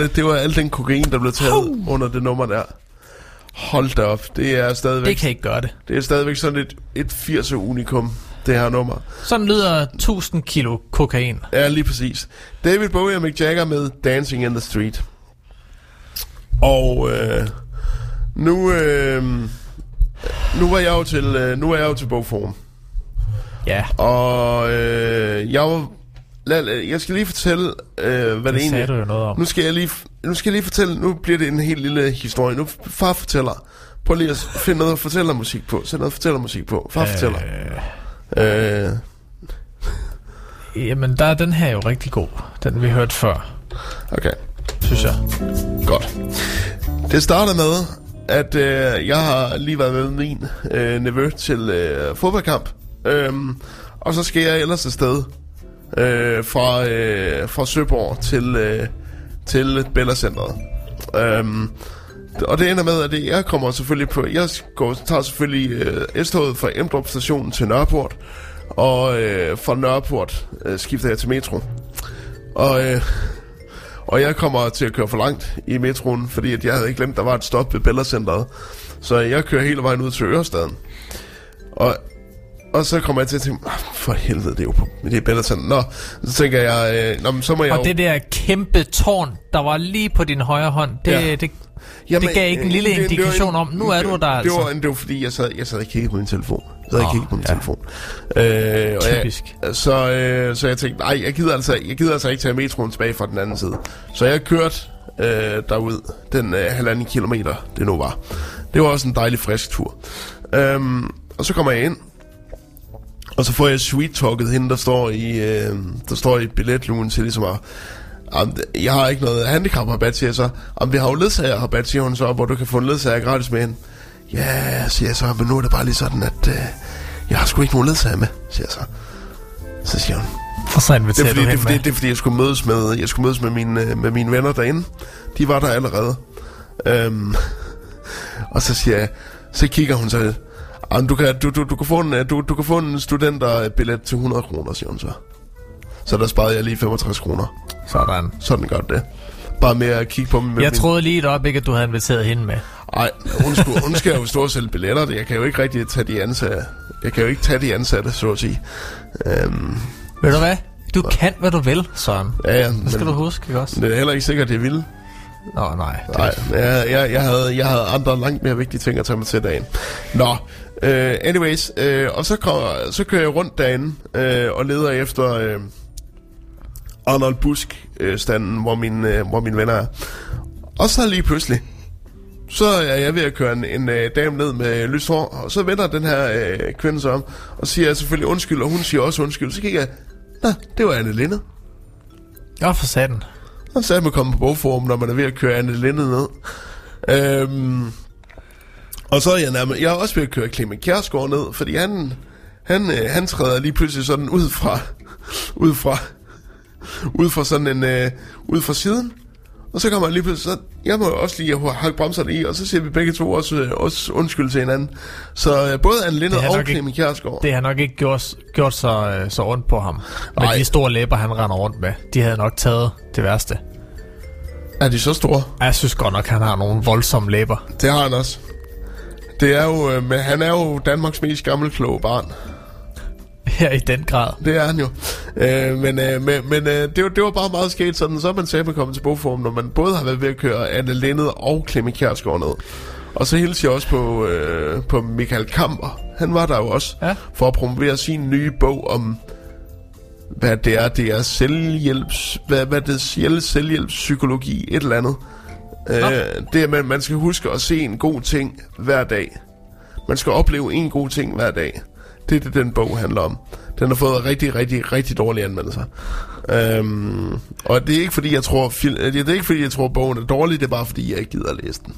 det? Det var al den kokain, der blev taget under det nummer der. Hold da op. Det er stadigvæk, Det kan ikke gøre det. det er stadigvæk sådan et, et 80'er unikum, det her nummer. Sådan lyder 1000 kilo kokain. Ja, lige præcis. David Bowie og Mick Jagger med Dancing in the Street. Og øh, nu, øh, nu var jeg jo til, øh, nu er jeg jo til bogform. Ja, Og øh, jeg var, lad, jeg skal lige fortælle, øh, hvad det, det egentlig sagde du jo noget om. Nu skal jeg lige, nu skal jeg lige fortælle, nu bliver det en helt lille historie. Nu far fortæller. Prøv lige at finde noget fortællermusik på. Sæt noget fortællermusik på. Far fortæller. Øh, Jamen, der er den her jo rigtig god. Den vi hørte før, okay, synes jeg. godt. Det starter med, at øh, jeg har lige været med min øh, nevø til øh, fodboldkamp. Øhm, og så skal jeg ellers afsted øh, fra, øh, fra Søborg til, øh, til Bella Centeret. Øhm, og det ender med, at det, jeg kommer selvfølgelig på... Jeg går, tager selvfølgelig øh, S-toget fra Emdrup station til Nørreport. Og øh, fra Nørreport øh, skifter jeg til metro. Og, øh, og jeg kommer til at køre for langt i metroen, fordi at jeg havde ikke glemt, at der var et stop ved Bellacenteret. Så jeg kører hele vejen ud til Ørestaden. Og, og så kommer jeg til at tænke, "Ah, for helvede, det er jo på det er Bella Center. Nå, så tænker jeg, øh, nå, men så må jeg Og jo... det der kæmpe tårn, der var lige på din højre hånd, det, Ja. det, det gav ikke en lille det- det var indikation om, nu er du der det altså. Var, det var fordi, jeg sad, jeg sad og kiggede på min telefon. Jeg sad og Åh, kiggede på min ja. telefon. Øh, og Typisk. Jeg, så, øh, så jeg tænkte, nej, jeg gider, altså, jeg gider altså ikke tage metroen tilbage fra den anden side. Så jeg kørte øh, derud, den øh, halvanden kilometer, det nu var. Det var også en dejlig frisk tur. Øhm, og så kommer jeg ind, og så får jeg sweet-talket hende, der står i, øh, der står i billetlugen til ligesom at... Jeg har ikke noget handicap-rabat, siger jeg så. Jamen, vi har jo ledsager-rabat, siger hun så, hvor du kan få en ledsager gratis med hende. Ja, siger jeg så, men nu er det bare lige sådan, at øh, jeg har sgu ikke nogen ledsager med, siger jeg så. Så siger hun, Og så det er, fordi, det, er, fordi, det er fordi, jeg skulle mødes med, jeg skulle mødes med, mine, øh, med mine venner derinde. De var der allerede. Øhm, (laughs) og så siger jeg, så kigger hun så, "Jamen, du kan, du, du, du, kan få en, øh, du, du kan få en studenterbillet til 100 kroner, siger hun så. Så der sparede jeg lige 65 kroner. Sådan. Sådan godt det. Bare med at kigge på dem. Jeg min- troede lige et øjeblik, at du havde inviteret hende med. Ej, hun, skulle, hun skal jo stå og sælge billetter. Jeg kan jo ikke rigtig tage de ansatte. Jeg kan jo ikke tage de ansatte, så at sige. Øhm, Ved du hvad? Du kan, hvad du vil, Søren. ja, ja, Det skal men du huske, ikke også? det er heller ikke sikkert, det er vildt. Nå, nej. Det, Nej, jeg, jeg, jeg, havde, jeg havde andre langt mere vigtige ting at tage mig til dagen. Nå, uh, anyways, uh, og så, kommer, så kører jeg rundt derinde uh, og leder efter uh, Arnold Busk-standen, hvor, min, uh, hvor mine venner er. Og så lige pludselig, så er jeg ved at køre en, en uh, dame ned med lyst hår, og så vender den her uh, kvinde sig om, og siger selvfølgelig undskyld, og hun siger også undskyld. Så kigger jeg, Nå, det var Anne Linde. Åh, for satan. Og så er man kommet på bogforum, når man er ved at køre Anne Linde ned. Øhm, og så er jeg nærmest, jeg er også ved at køre Clement Kjærsgaard ned, fordi han, han, øh, han træder lige pludselig sådan ud fra, ud fra, ud fra sådan en, øh, ud fra siden. Og så kommer han lige pludselig, så jeg må også lige hakke bremserne i, og så siger vi begge to også, øh, også undskyld til hinanden. Så øh, både Anne Linde Det er og Clement Kjærsgaard. Det har nok ikke gjort, gjort så, øh, så ondt på ham. Med Nej. de store læber, han render rundt med. De havde nok taget det værste. Er de så store? Ej, Jeg synes godt nok, han har nogle voldsomme læber. Det har han også. Det er jo, øh, men han er jo Danmarks mest gammelkloge barn. Her i den grad. Det er han jo. Øh, men øh, men, men øh, det, var, det var bare meget sket sådan, så er man man kommet til bogform, når man både har været ved at køre Anne Lindet og Clement Kjærsgaard ned. Og så hilser jeg også på, øh, på Michael Kamper. Han var der jo også Ja. for at promovere sin nye bog om, hvad det er. Det er selvhjælps... Hvad, hvad det er selvhjælpspsykologi, et eller andet. Øh, det er, at man skal huske at se en god ting hver dag. Man skal opleve en god ting hver dag. Det er det, den bog handler om. Den har fået rigtig, rigtig, rigtig dårlige anmeldelser. Øhm, og det er ikke fordi, jeg tror, fil- det er ikke fordi, jeg tror, bogen er dårlig. Det er bare fordi, jeg ikke gider at læse den.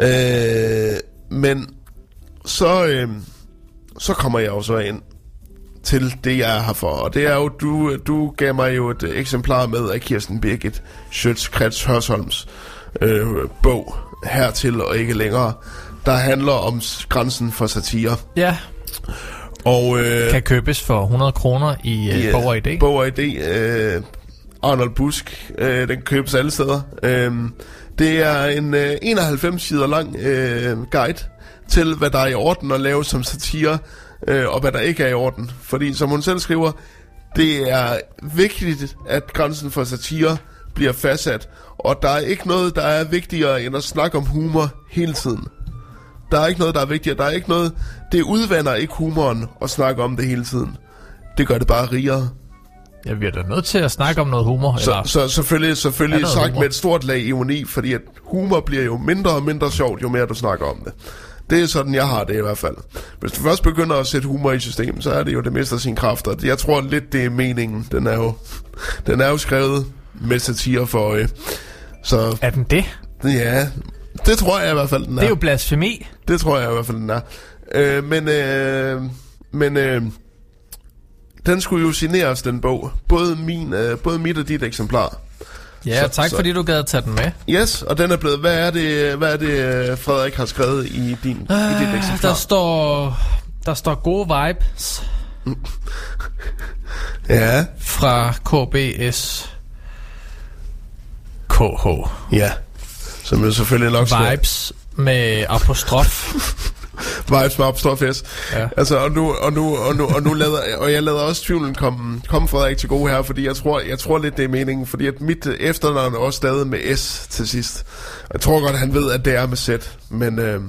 Øh, men så, øh, så kommer jeg jo så ind til det, jeg er her for. Og det er jo, du, du gav mig jo et eksemplar med af Kirsten Birgit Schøtz-Krets Hørsholms øh, bog hertil og ikke længere, der handler om grænsen for satire. Ja, Og øh, kan købes for 100 kroner i øh, øh, Bog og Idé. Bog og idé. Øh, Arnold Busk. Øh, den købes alle steder. Øh, det er en øh, 91 sider lang øh, guide til, hvad der er i orden at lave som satire, øh, og hvad der ikke er i orden. Fordi, som hun selv skriver, det er vigtigt, at grænsen for satire bliver fastsat, og der er ikke noget, der er vigtigere end at snakke om humor hele tiden. Der er ikke noget, der er vigtigere. Der er ikke noget... Det udvander ikke humoren at snakke om det hele tiden. Det gør det bare rigere. Ja, vi er da nødt til at snakke om noget humor. Så, eller, så selvfølgelig, selvfølgelig sagt humor? med et stort lag ironi, fordi at humor bliver jo mindre og mindre sjovt, jo mere du snakker om det. Det er sådan, jeg har det i hvert fald. Hvis du først begynder at sætte humor i systemet, så er det jo, det mister sine kræfter. Jeg tror lidt, det er meningen. Den er jo, den er jo skrevet med satire for øje. Så er den det? ja, det tror jeg i hvert fald, den er. Det er jo blasfemi. Det tror jeg i hvert fald, den er. Øh, men øh, men øh, den skulle jo signeres, den bog. Både, min, øh, både mit og dit eksemplar. Ja, Så- tak så- fordi du gad at tage den med. Yes, og den er blevet... Hvad er det, hvad er det øh, Frederik har skrevet i, din, i dit Ah, eksemplar? Der står, der står gode vibes. Ja, fra KBS KH. ja. Som jo selvfølgelig nok. Vibes med apostrof. (laughs) Vibes med opstår fest. Ja. Altså, og nu, og nu, og nu, og nu lader, og jeg lader også tvivlen komme, komme Frederik til gode her, fordi jeg tror, jeg tror lidt, det er meningen, fordi at mit øh, efternavn er også stadig med S til sidst. Jeg tror godt, han ved, at det er med Z, men, øh,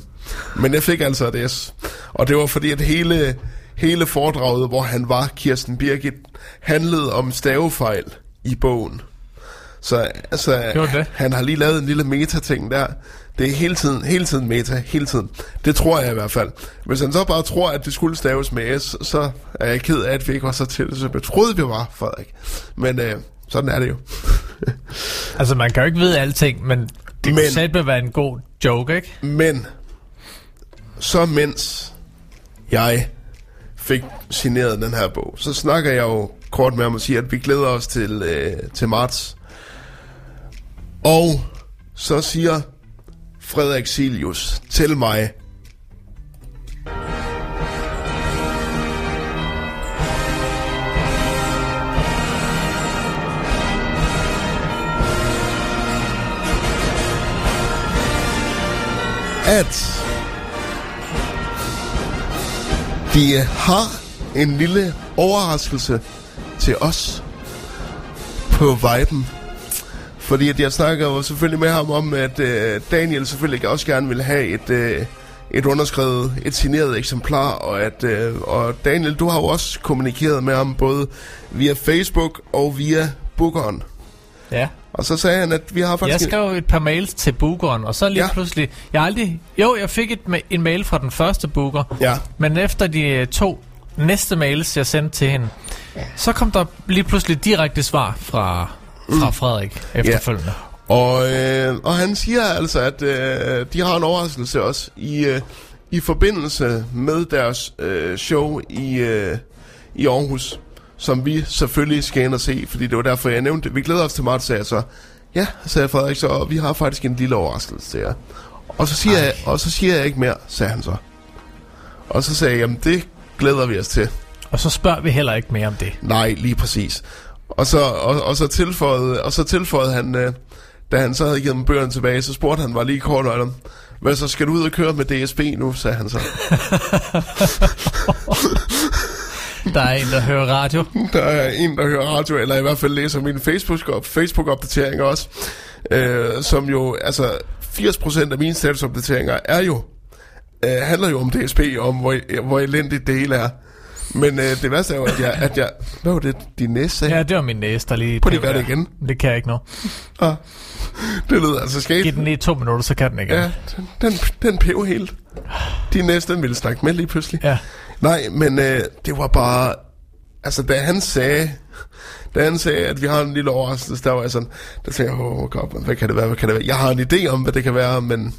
men jeg fik altså et S. Og det var fordi, at hele, hele foredraget, hvor han var, Kirsten Birgit, handlede om stavefejl i bogen. Så altså, han har lige lavet en lille meta-ting der. Det er hele tiden, hele tiden meta, hele tiden. Det tror jeg i hvert fald. Hvis han så bare tror, at det skulle staves med S, så er jeg ked af, at vi ikke var så til, som jeg troede, vi var, Frederik. Men øh, sådan er det jo. (laughs) altså, man kan jo ikke vide alting, men det Men- kunne sætte være en god joke, ikke? Men, så mens jeg fik signeret den her bog, så snakker jeg jo kort med ham og siger, at vi glæder os til, øh, til marts. Og så siger Frederik Silius til mig, at de har en lille overraskelse til os på Viben. Fordi at jeg snakker jo selvfølgelig med ham om, at øh, Daniel selvfølgelig også gerne vil have et, øh, et underskrevet, et signeret eksemplar, og at øh, og Daniel, du har jo også kommunikeret med ham både via Facebook og via Bookeren. Ja. Og så sagde han, at vi har Jeg faktisk... en- skrev et par mails til bookeren, og så lige Ja. pludselig... Jeg aldrig... Jo, jeg fik et, ma- en mail fra den første booker, Ja, men efter de øh, to næste mails, jeg sendte til hende, så kom der lige pludselig direkte svar fra, fra Frederik efterfølgende. Og, øh, og han siger altså, at øh, de har en overraskelse også i, øh, i forbindelse med deres øh, show i, øh, i Aarhus, som vi selvfølgelig skal ind og se, fordi det var derfor, jeg nævnte. Vi glæder os til marts, sagde jeg så. Ja, sagde Frederik så, og vi har faktisk en lille overraskelse til jer. Og så siger, jeg, og så siger jeg ikke mere, sagde han så. Og så sagde jeg, jamen det glæder vi os til. Og så spørger vi heller ikke mere om det. Nej, lige præcis. Og så, og, og så, tilføjede, og så tilføjede han, øh, da han så havde givet dem bøgerne tilbage, så spurgte han bare lige kort om, hvad så skal du ud og køre med DSB nu, sagde han så. (laughs) Der er en, der hører radio. (laughs) Der er en, der hører radio, eller i hvert fald læser min Facebook- Facebook-opdateringer også, øh, som jo, altså 80% af mine statusopdateringer er jo, øh, handler jo om DSB, om hvor, hvor elendigt det hele er. Men øh, det værste er jo, at jeg, at jeg... Hvad var det, din næse sagde? Ja, det var min næse, der lige... Prøv lige at gøre det igen. Det kan jeg ikke nå. Ah, det lyder altså skægt. Giv den lige to minutter, så kan den igen. Ja, den, den, den pev helt. Din næste, den ville snakke med lige pludselig. ja. Nej, men øh, det var bare... Altså, da han sagde... Da han sagde, at vi har en lille overraskelse, der var jeg sådan... Der tænkte jeg, åh, God, hvad kan det være, hvad kan det være? Jeg har en idé om, hvad det kan være, men...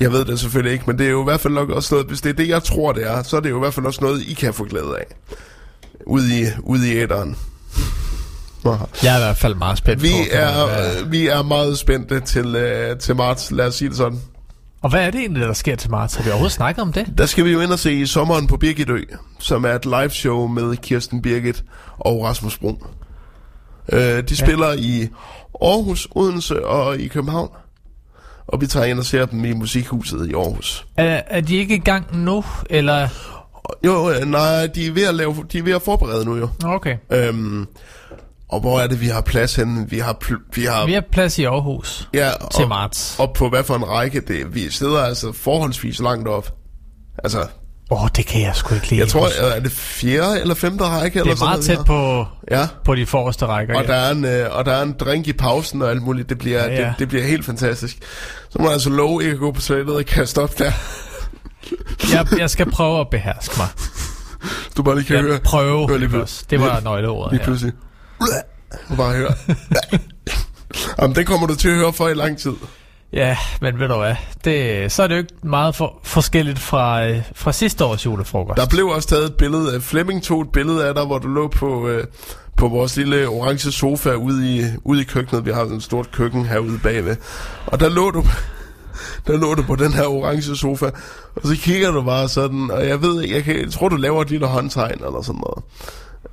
Jeg ved det selvfølgelig ikke, men det er jo i hvert fald nok også noget... Hvis det er det, jeg tror, det er, så er det jo i hvert fald også noget, I kan få glæde af. Ude i, ude i æderen. Jeg er i hvert fald meget spændt Vi på. er, øh, vi er meget spændte til, øh, til marts, lad os sige det sådan. Og hvad er det egentlig, der sker til marts? Har vi overhovedet snakket om det? Der skal vi jo ind og se i sommeren på Birgitø, som er et live show med Kirsten Birgit og Rasmus Brun. Øh, de spiller i Aarhus, Odense og i København. Og vi tager ind og ser dem i Musikhuset i Aarhus. Er, er de ikke i gang nu? Eller... Jo, nej, de er ved at, lave, de er ved at forberede nu jo. Okay. Øhm, og hvor er det, vi har plads henne? Vi har, pl- vi har, Vi har plads i Aarhus ja, til og, marts. og på hvad for en række? Det, vi sidder altså forholdsvis langt op. Altså, Åh, oh, det kan jeg sgu ikke lide. jeg tror, er det fjerde eller femte række? det eller er sådan meget noget, tæt på? Ja. på de forreste rækker. Og ja. der, er en, øh, og der er en drink i pausen og alt muligt. Det bliver, Ja, ja, ja. Det, det bliver helt fantastisk. Så må jeg altså love ikke at gå på toilettet og kaste op der. (laughs) jeg, jeg skal prøve at beherske mig. Du bare lige kan Jeg høre. prøve. Hør lige også? Det var lige- nøgleordet Lige pludselig. Du bare høre. (laughs) Jamen, det kommer du til at høre for i lang tid. Ja, men ved du hvad? Det, så er det jo ikke meget for, forskelligt fra, øh, fra sidste års julefrokost. Der blev også taget et billede af, Flemming tog et billede af dig, hvor du lå på, øh, på vores lille orange sofa ude i, ude i køkkenet. Vi har en et stort køkken herude bagved. Og der lå du, (laughs) der lå du på den her orange sofa, og så kigger du bare sådan, og jeg ved ikke, jeg, kan, jeg tror, du laver et lille håndtegn eller sådan noget.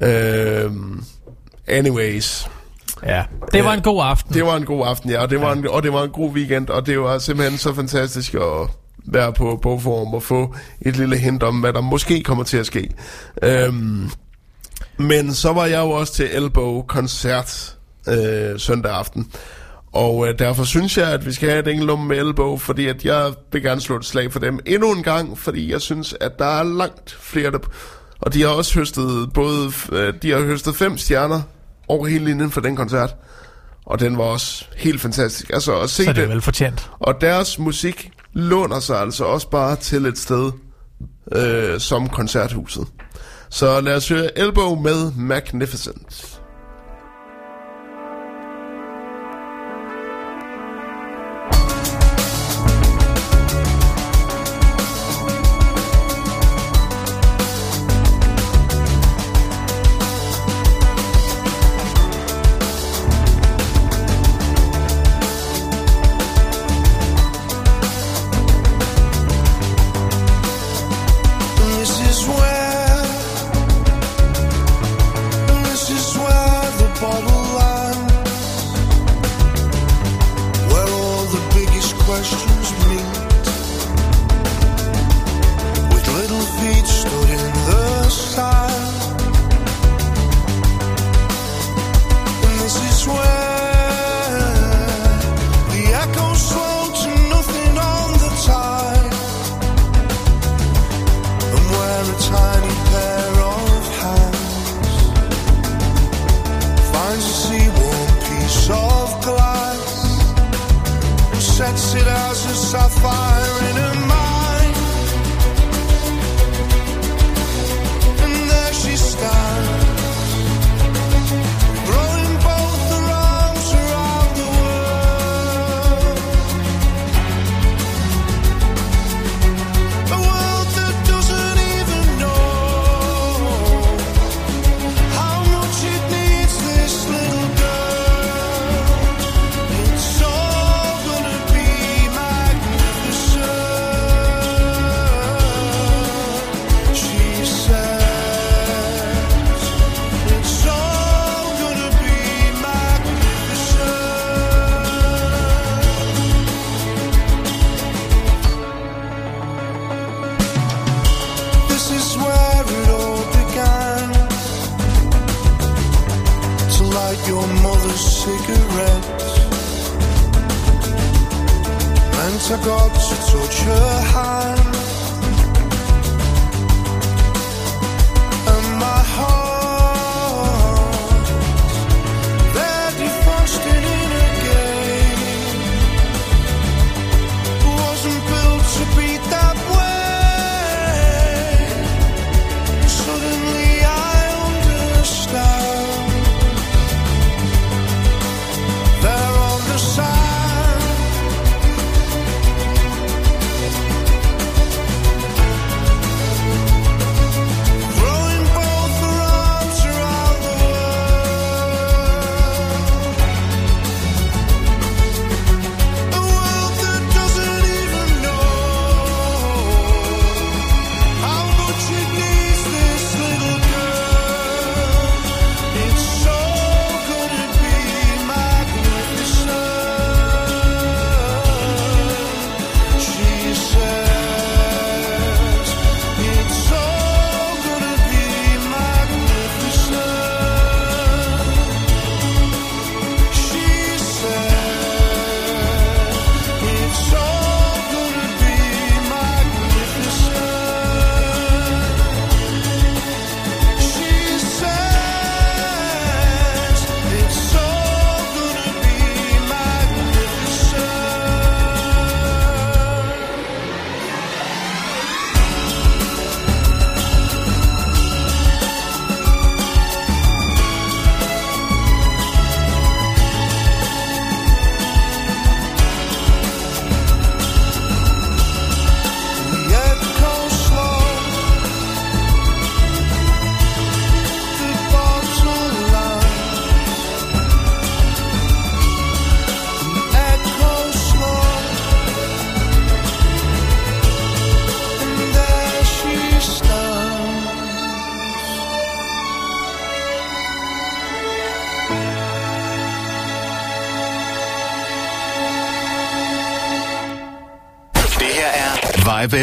Øhm, anyways, Ja, det var en god aften. det var en god aften, ja, og det var, en, og det var en god weekend, og det var simpelthen så fantastisk at være på bogform og få et lille hint om, hvad der måske kommer til at ske. Øhm, men så var jeg jo også til Elbow-koncert øh, søndag aften. Og øh, derfor synes jeg, at vi skal have et enkelt med Elbow, fordi at jeg vil gerne slå et slag for dem endnu en gang, fordi jeg synes, at der er langt flere, der... Og de har også høstet både... Øh, de har høstet fem stjerner over hele linjen for den koncert. Og den var også helt fantastisk. Altså at se så det er vel fortjent. og deres musik låner sig altså også bare til et sted øh, som koncerthuset. Så lad os høre Elbow med Magnificent.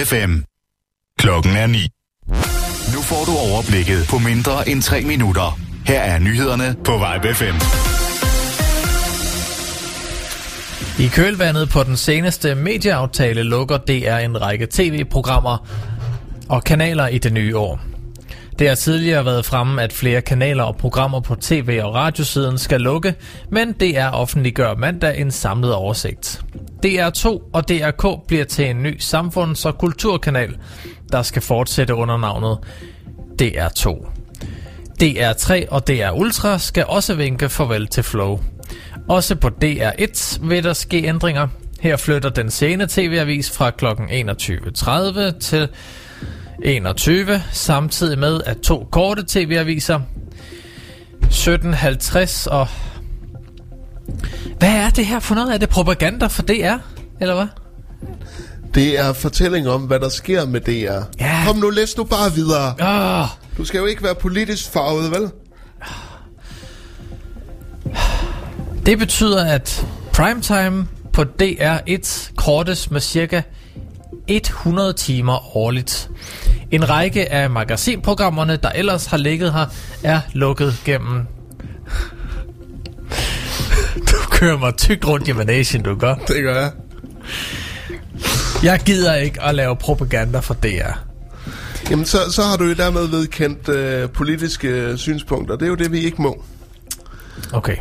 FM. Klokken er 9. Nu får du overblikket på mindre end 3 minutter. Her er nyhederne på Vibe FM. I kølvandet på den seneste medieaftale lukker DR en række tv-programmer og kanaler i det nye år. Det har tidligere været fremme, at flere kanaler og programmer på tv- og radiosiden skal lukke, men DR offentliggør mandag en samlet oversigt. DR2 og DRK bliver til en ny samfunds- og kulturkanal, der skal fortsætte under navnet DR2. DR3 og DR Ultra skal også vinke farvel til Flow. Også på DR1 vil der ske ændringer. Her flytter den sene tv-avis fra kl. 21.30 til 21, samtidig med at to korte tv-aviser 17.50 og... Hvad er det her for noget? Er det propaganda for DR? Eller hvad? Det er fortælling om, hvad der sker med DR. Ja. Kom nu, læs nu bare videre. Åh, Du skal jo ikke være politisk farvet, vel? det betyder, at primetime på DR1 kortes med cirka 100 timer årligt. En række af magasinprogrammerne, der ellers har ligget her, er lukket gennem... kører mig tygt rundt i managen, du gør. Det gør jeg. Jeg gider ikke at lave propaganda for DR. Jamen, så, så har du jo dermed vedkendt øh, politiske synspunkter. Det er jo det, vi ikke må. Okay.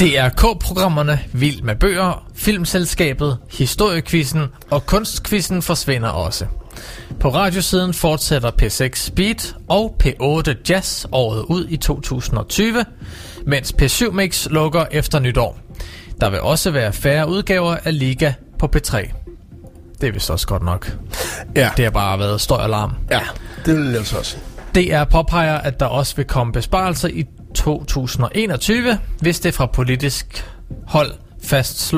DRK-programmerne Vild med bøger, Filmselskabet, Historiekvisten og Kunstkvisten forsvinder også. På radiosiden fortsætter P6 Speed og P8 Jazz året ud i 2020, mens P7 Mix lukker efter nytår. Der vil også være færre udgaver af Liga på P3. Det er vist også godt nok. Ja, Det har bare været støj og larm. ja det vil jeg så også. DR påpeger, at der også vil komme besparelser i 2021, hvis det fra politisk hold fast,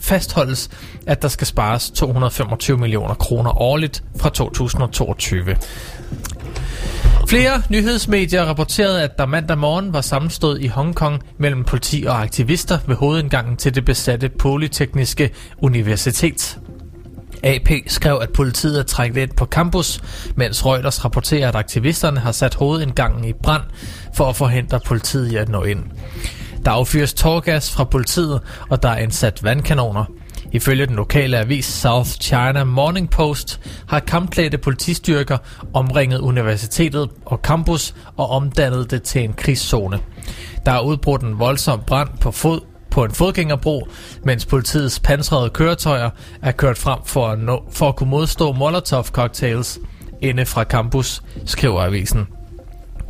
fastholdes, at der skal spares 225 millioner kroner årligt fra 2022. Flere nyhedsmedier rapporterede, at der mandag morgen var sammenstød i Hongkong mellem politi og aktivister ved hovedindgangen til det besatte Polytekniske Universitet. AP skrev, at politiet er trængt ind på campus, mens Reuters rapporterer, at aktivisterne har sat hovedindgangen i brand for at forhindre politiet i at nå ind. Der affyres tårgas fra politiet, og der er indsat vandkanoner. Ifølge den lokale avis South China Morning Post har kampklædte politistyrker omringet universitetet og campus og omdannet det til en krigszone. Der er udbrudt en voldsom brand på fod på en fodgængerbro, mens politiets pansrede køretøjer er kørt frem for at, nå, for at kunne modstå Molotov-cocktails inde fra campus, skriver avisen.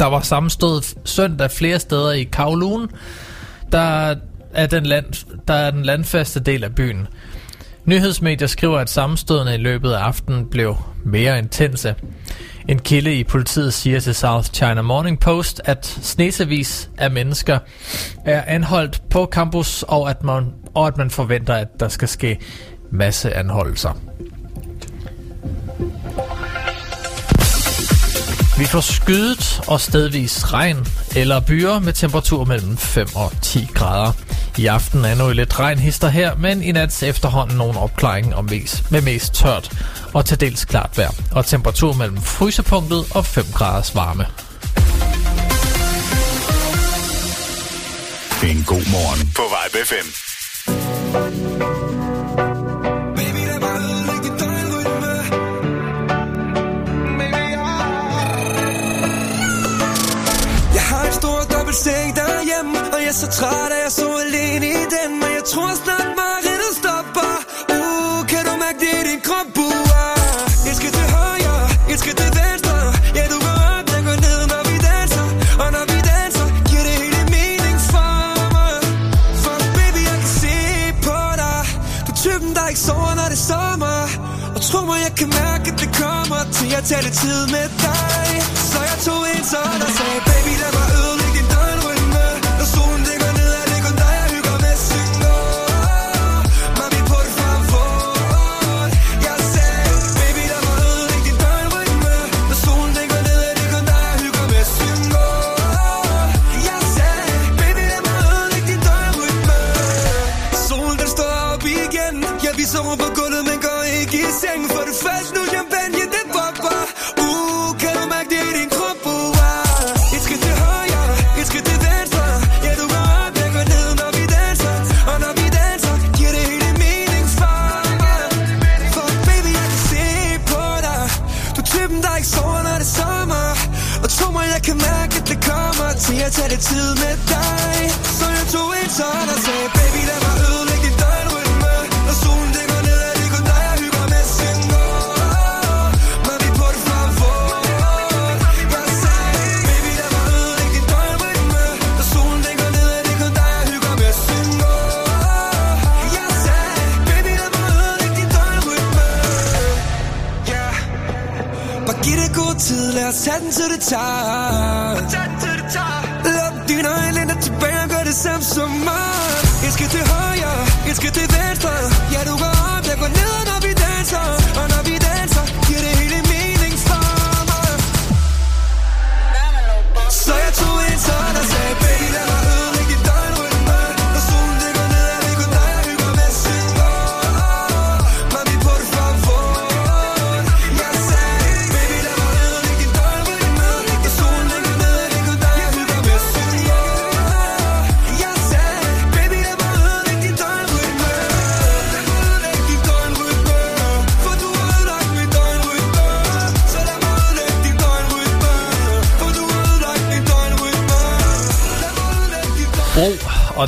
Der var sammenstød søndag flere steder i Kowloon, der er den, land, der er den landfaste del af byen. Nyhedsmedier skriver, at sammenstødene i løbet af aftenen blev mere intense. En kilde i politiet siger til South China Morning Post, at snesevis af mennesker er anholdt på campus, og at man, og at man forventer, at der skal ske masse Vi får skydet og stedvis regn eller byer med temperatur mellem 5 og 10 grader. I aften er noget lidt regn hister her, men i nat efterhånden nogle opklaring om mest, med mest tørt og til dels klart vejr. Og temperatur mellem frysepunktet og 5 graders varme. En god morgen på vej B5. Stor dobbeltseng derhjemme Og jeg er så træt at jeg så alene i den Men jeg tror snart mareridtet stopper. Uh, kan du mærke det i din krop, uh, Jeg skal til højre, jeg skal til venstre. Ja, du går op, jeg går ned, når vi danser. Og når vi danser, giver det hele mening for mig. For baby, jeg kan se på dig. Du er typen, der ikke sover, når det er sommer. Og tro mig, jeg kan mærke, at det kommer Til at tage lidt tid med dig. Så jeg tog en sådan og sagde tage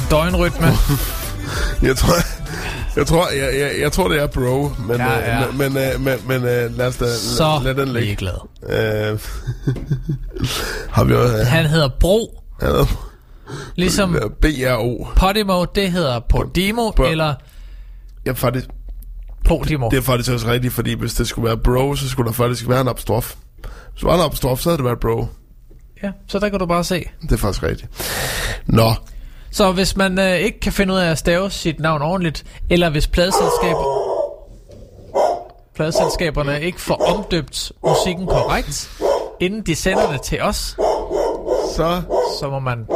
og døgnrytme. (laughs) Jeg tror, jeg tror, jeg, jeg, jeg tror det er bro, men, Ja, ja, ja. ja. men, men, men, men øh, lad os da Så lad den ligge. ligeglad. Øh, (laughs) har vi også... Han hedder Bro, Ja, ligesom BRO. Podimo, det hedder Podimo, På- eller Ja, faktisk, Podimo. det er faktisk også rigtigt, fordi hvis det skulle være bro, så skulle der faktisk være en apostrof. Hvis der var en apostrof, så havde det været bro. Ja, så der kan du bare se. Det er faktisk rigtigt. Nå, Så hvis man øh, ikke kan finde ud af at stave sit navn ordentligt, eller hvis pladeselskaber, pladeselskaberne ikke får omdøbt musikken korrekt, inden de sender det til os, så... så må man...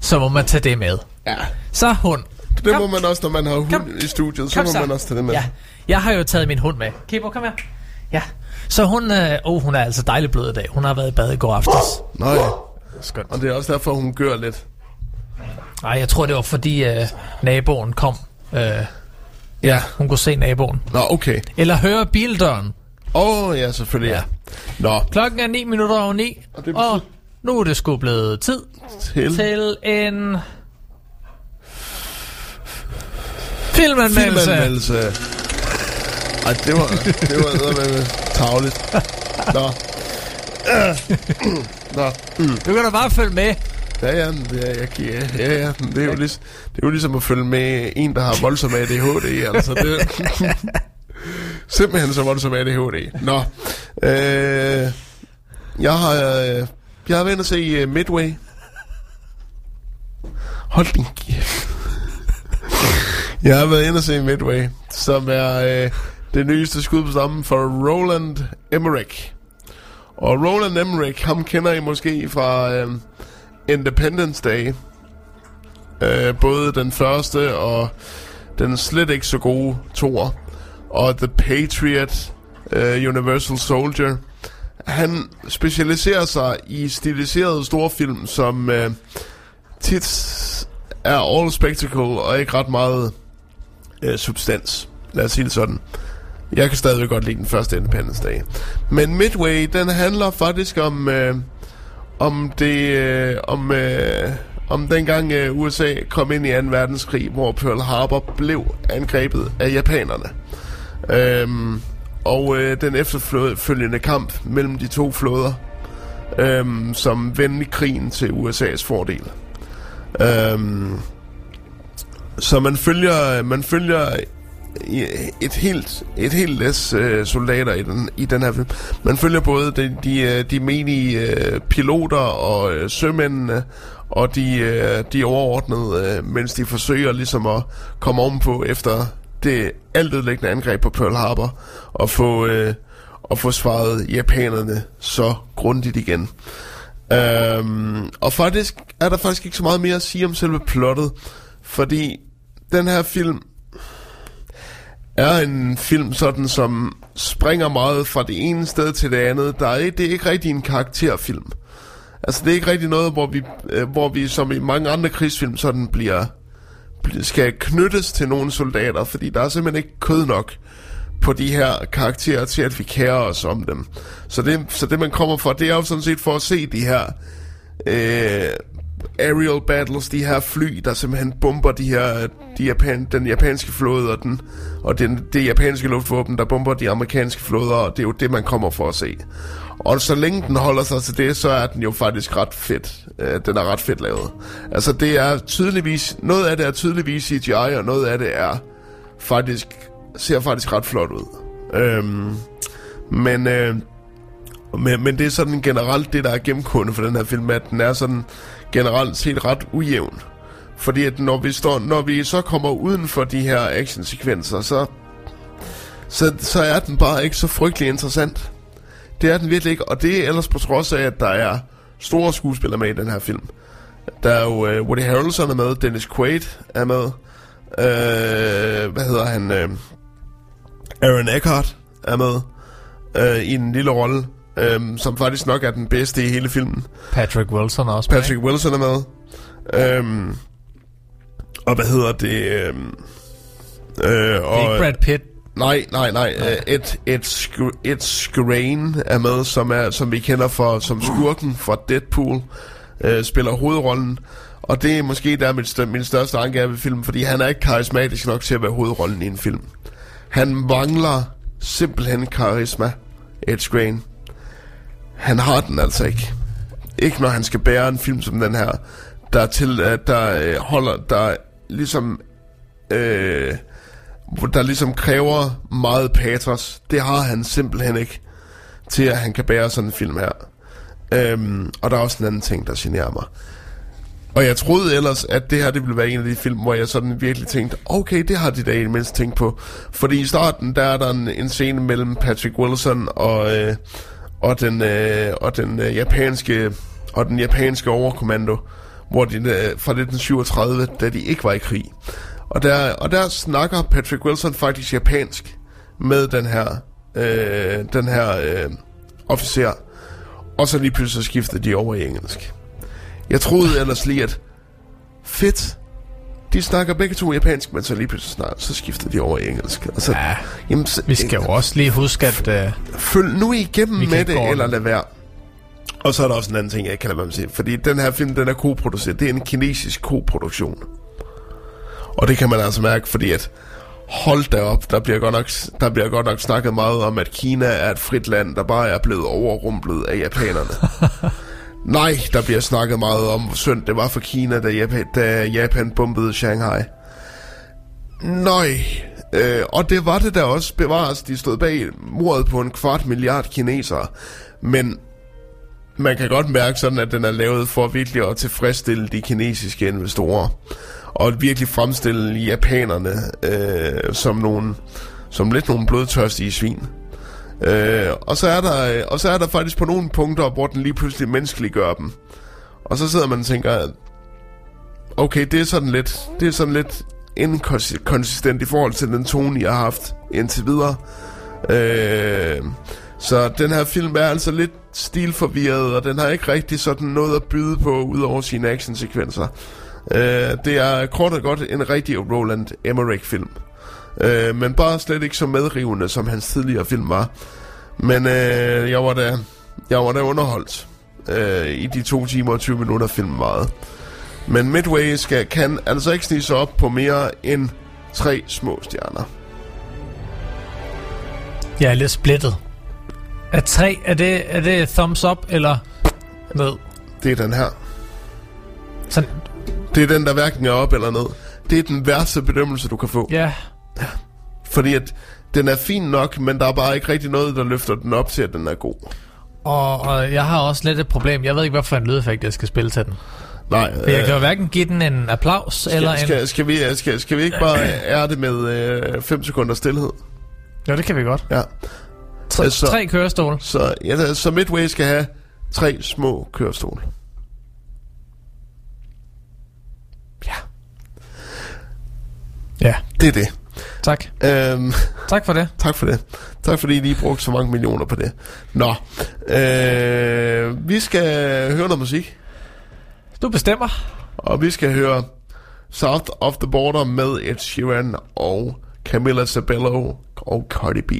Så må man tage det med. Ja, Så hund. det Kom. må man også, når man har hund Kom. i studiet. Så Kom må så. man også tage det med. Ja, jeg har jo taget min hund med. Kibo, kom her. Ja. Så hun, øh, oh, hun er altså dejlig blød i dag. Hun har været i bad i går aftes. Nå ja. Skønt. Og det er også derfor, hun gør lidt. Nej, jeg tror, det var fordi øh, naboen kom. Øh, Ja. hun kunne se naboen. Nå, okay. Eller høre bildøren. Åh, oh, ja, selvfølgelig, ja. Nå, Klokken er 9 minutter over 9. Og det Og betyder- nu er det sgu blevet tid til til en... Filmanmeldelse. filmanmeldelse. Ej, det var, det var eddermame tavligt. Nå. Nå. Mm. Du kan da bare følge med. Ja, ja, det er, jeg, ja, ja, ja, det er, jo ligesom, det er jo ligesom at følge med en, der har voldsom ADHD, altså det (laughs) Simpelthen så voldsom ADHD. Nå, øh, jeg har, øh, jeg har været at se uh, Midway. Hold din kæft. jeg har været inde at se Midway, som er øh, det nyeste skud på stammen for Roland Emmerich. Og Roland Emmerich, ham kender I måske fra øh, Independence Day. Øh, både den første og den slet ikke så gode toer. Og The Patriot, øh, Universal Soldier. Han specialiserer sig i stiliserede storfilm, som øh, tit er all spectacle og ikke ret meget øh, substans. Lad os sige det sådan. Jeg kan stadigvæk godt lide den første Independence Day. Men Midway, den handler faktisk om... Øh, om det øh, om øh, om dengang øh, USA kom ind i 2. verdenskrig, hvor Pearl Harbor blev angrebet af japanerne. Øhm, og øh, den efterfølgende kamp mellem de to flåder, øhm, som vendte krigen til USA's fordel. Øhm, så man følger man følger et helt et helt læs øh, soldater i den i den her film. Man følger både de de, øh, de menige øh, piloter og øh, sømændene og de øh, de overordnede, øh, mens de forsøger ligesom at komme ovenpå efter det altødelæggende angreb på Pearl Harbor og få øh, og få svaret japanerne så grundigt igen. Øhm, og faktisk er der faktisk ikke så meget mere at sige om selve plottet, fordi den her film er en film sådan, som springer meget fra det ene sted til det andet. Der er, det er ikke rigtig en karakterfilm. Altså det er ikke rigtig noget, hvor vi, øh, hvor vi som i mange andre krigsfilm sådan bliver, skal knyttes til nogle soldater, fordi der er simpelthen ikke kød nok på de her karakterer til, at vi kærer os om dem. Så det, så det man kommer for, det er jo sådan set for at se de her øh, aerial battles, de her fly, der simpelthen bomber de her, de Japan, den japanske flåde og, den, og den, det japanske luftvåben, der bomber de amerikanske flåder, og det er jo det, man kommer for at se. Og så længe den holder sig til det, så er den jo faktisk ret fedt. Øh, den er ret fedt lavet. Altså det er tydeligvis, noget af det er tydeligvis CGI, og noget af det er faktisk, ser faktisk ret flot ud. Øhm, men, øh, men, men det er sådan generelt det, der er gennemgående for den her film, at den er sådan generelt set ret ujævn. Fordi at når vi, står, når vi så kommer uden for de her actionsekvenser, så, så, så er den bare ikke så frygtelig interessant. Det er den virkelig ikke, og det er ellers på trods af, at der er store skuespillere med i den her film. Der er jo uh, Woody Harrelson er med, Dennis Quaid er med, uh, hvad hedder han, uh, Aaron Eckhart er med uh, i en lille rolle, um, som faktisk nok er den bedste i hele filmen. Patrick Wilson er også med, Patrick Wilson er med. Um, og hvad hedder det? Um, uh, ikke? og, Ikke Brad Pitt. Nej, nej, nej. Øh, Et, et, et Skrein er med, som, er, som vi kender for, som skurken fra Deadpool, øh, spiller hovedrollen. Og det er måske der mit, stør- min største anke af ved filmen, fordi han er ikke karismatisk nok til at være hovedrollen i en film. Han mangler simpelthen karisma, Ed Skrein. Han har den altså ikke. Ikke når han skal bære en film som den her, der, til, at der øh, holder, der ligesom... Øh, der ligesom kræver meget patos. Det har han simpelthen ikke til, at han kan bære sådan en film her. Øhm, og der er også en anden ting, der generer mig. Og jeg troede ellers, at det her det ville være en af de film, hvor jeg sådan virkelig tænkte, okay, det har de da i mindst tænkt på. Fordi i starten, der er der en, en scene mellem Patrick Wilson og, øh, og den, øh, og den øh, japanske og den japanske overkommando, hvor de, øh, fra 1937, da de ikke var i krig. Og der, og der snakker Patrick Wilson faktisk japansk med den her, øh, den her øh, officer. Og så lige pludselig skiftede de over i engelsk. Jeg troede ellers lige, at fedt, de snakker begge to japansk, men så lige pludselig snart, så skiftede de over i engelsk. Og så, Ja, jamen, så, vi skal jo også lige huske, at... Øh, følg nu igennem med det, eller lad være. Og så er der også en anden ting, jeg kan lade være med at sige. Fordi den her film, den er koproduceret. Det er en kinesisk koproduktion. Og det kan man altså mærke, fordi at hold da op, der bliver, godt nok, der bliver godt nok snakket meget om, at Kina er et frit land, der bare er blevet overrumplet af japanerne. (laughs) Nej, der bliver snakket meget om, hvor synd det var for Kina, da Japan, da Japan bombede Shanghai. Nøj, øh, og det var det der også bevares. De stod bag mordet på en kvart milliard kinesere. Men man kan godt mærke sådan, at den er lavet for virkelig at tilfredsstille de kinesiske investorer. Og virkelig fremstille japanerne øh, som nogle, som lidt nogle blodtørstige svin. Øh, og, så er der, øh, og så er der faktisk på nogle punkter, hvor den lige pludselig menneskeliggør dem. Og så sidder man og tænker, okay, det er sådan lidt, det er sådan lidt inkonsistent i forhold til den tone, jeg har haft indtil videre. Øh, så den her film er altså lidt stilforvirret, og den har ikke rigtig sådan noget at byde på, udover sine actionsekvenser. Øh, det er kort og godt en rigtig Roland Emmerich-film. Øh, men bare slet ikke så medrivende, som hans tidligere film var. Men øh, jeg var da, jeg var da underholdt øh, i de to timer og 20 minutter filmen varede. Men Midway skal, kan altså ikke snige sig op på mere end tre små stjerner. jeg er lidt splittet. Er tre, er det, er det thumbs up, eller ned? Det er den her. Sådan, Det er den, der hverken er op eller ned. Det er den værste bedømmelse, du kan få. ja, Fordi at den er fin nok, men der er bare ikke rigtig noget, der løfter den op til, at den er god. og, og jeg har også lidt et problem. Jeg ved ikke, hvad for en lydeffekt, jeg skal spille til den. Nej, For jeg kan jo hverken give den en applaus, eller en... skal, skal, skal, vi, skal, skal vi ikke bare ære det med 5 sekunder stillhed? Jo, det kan vi godt. Ja. Tre, Altså- tre kørestol. Så, ja, så Midway skal have tre små kørestol. Ja, Ja, det er det. Tak. Øhm, Tak for det. tak for det. Tak fordi I lige brugte så mange millioner på det. Nå, øh, vi skal høre noget musik. Du bestemmer. Og vi skal høre South of the Border med Ed Sheeran og Camilla Cabello og Cardi B.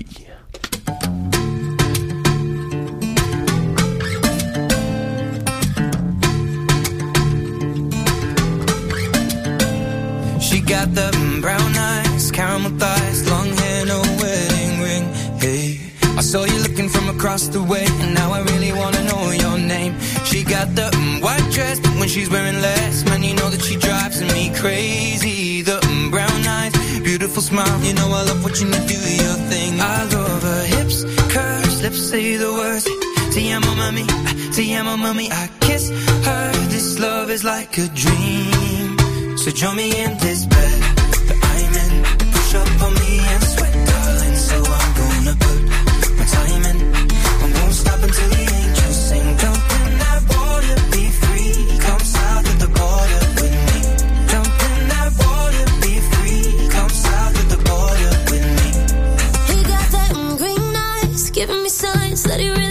got the brown eyes, caramel thighs, long hair, no wedding ring. Hey, I saw you looking from across the way, and now I really wanna know your name. She got the mm, white dress, but when she's wearing less, man, you know that she drives me crazy. The mm, brown eyes, beautiful smile, you know I love watching you do your thing. I love her hips, curves, lips say the words. Te amo, mami, te amo, mami. I kiss her. This love is like a dream. So join me in this bed that I'm in. Push up on me and sweat, darling. So I'm gonna put my time in. I won't stop until the angels sing. Jump in that water, be free. Come south of the border with me. Jump in that water, be free. Come south of the border with me. He got that green eyes, giving me signs that he really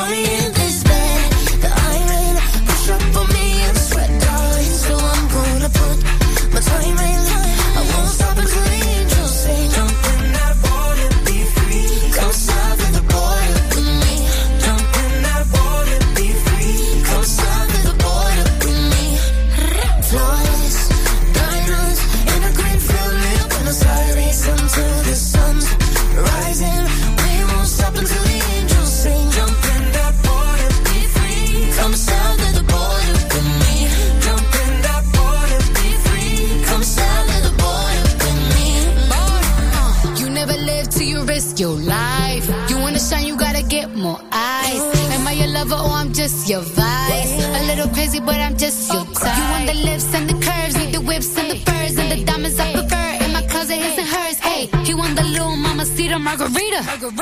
Show me Am I your lover or I'm just your vice? A little crazy, but I'm just your type. You want the lips and the curves, need the whips and the furs and the diamonds I prefer. In my closet, his and hers. Hey, he want the little mama cedar margarita.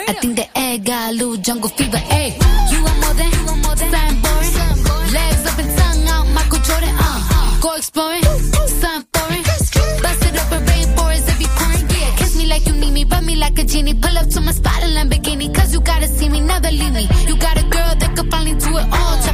I think the egg got a little jungle fever. Hey, you want more than, you want more than something boring. Legs up and tongue out, Michael Jordan. Uh, go exploring, something me rub me like a genie. Pull up to my spot in Lamborghini, cause you gotta see me, never leave me. You got a girl that could finally do it all.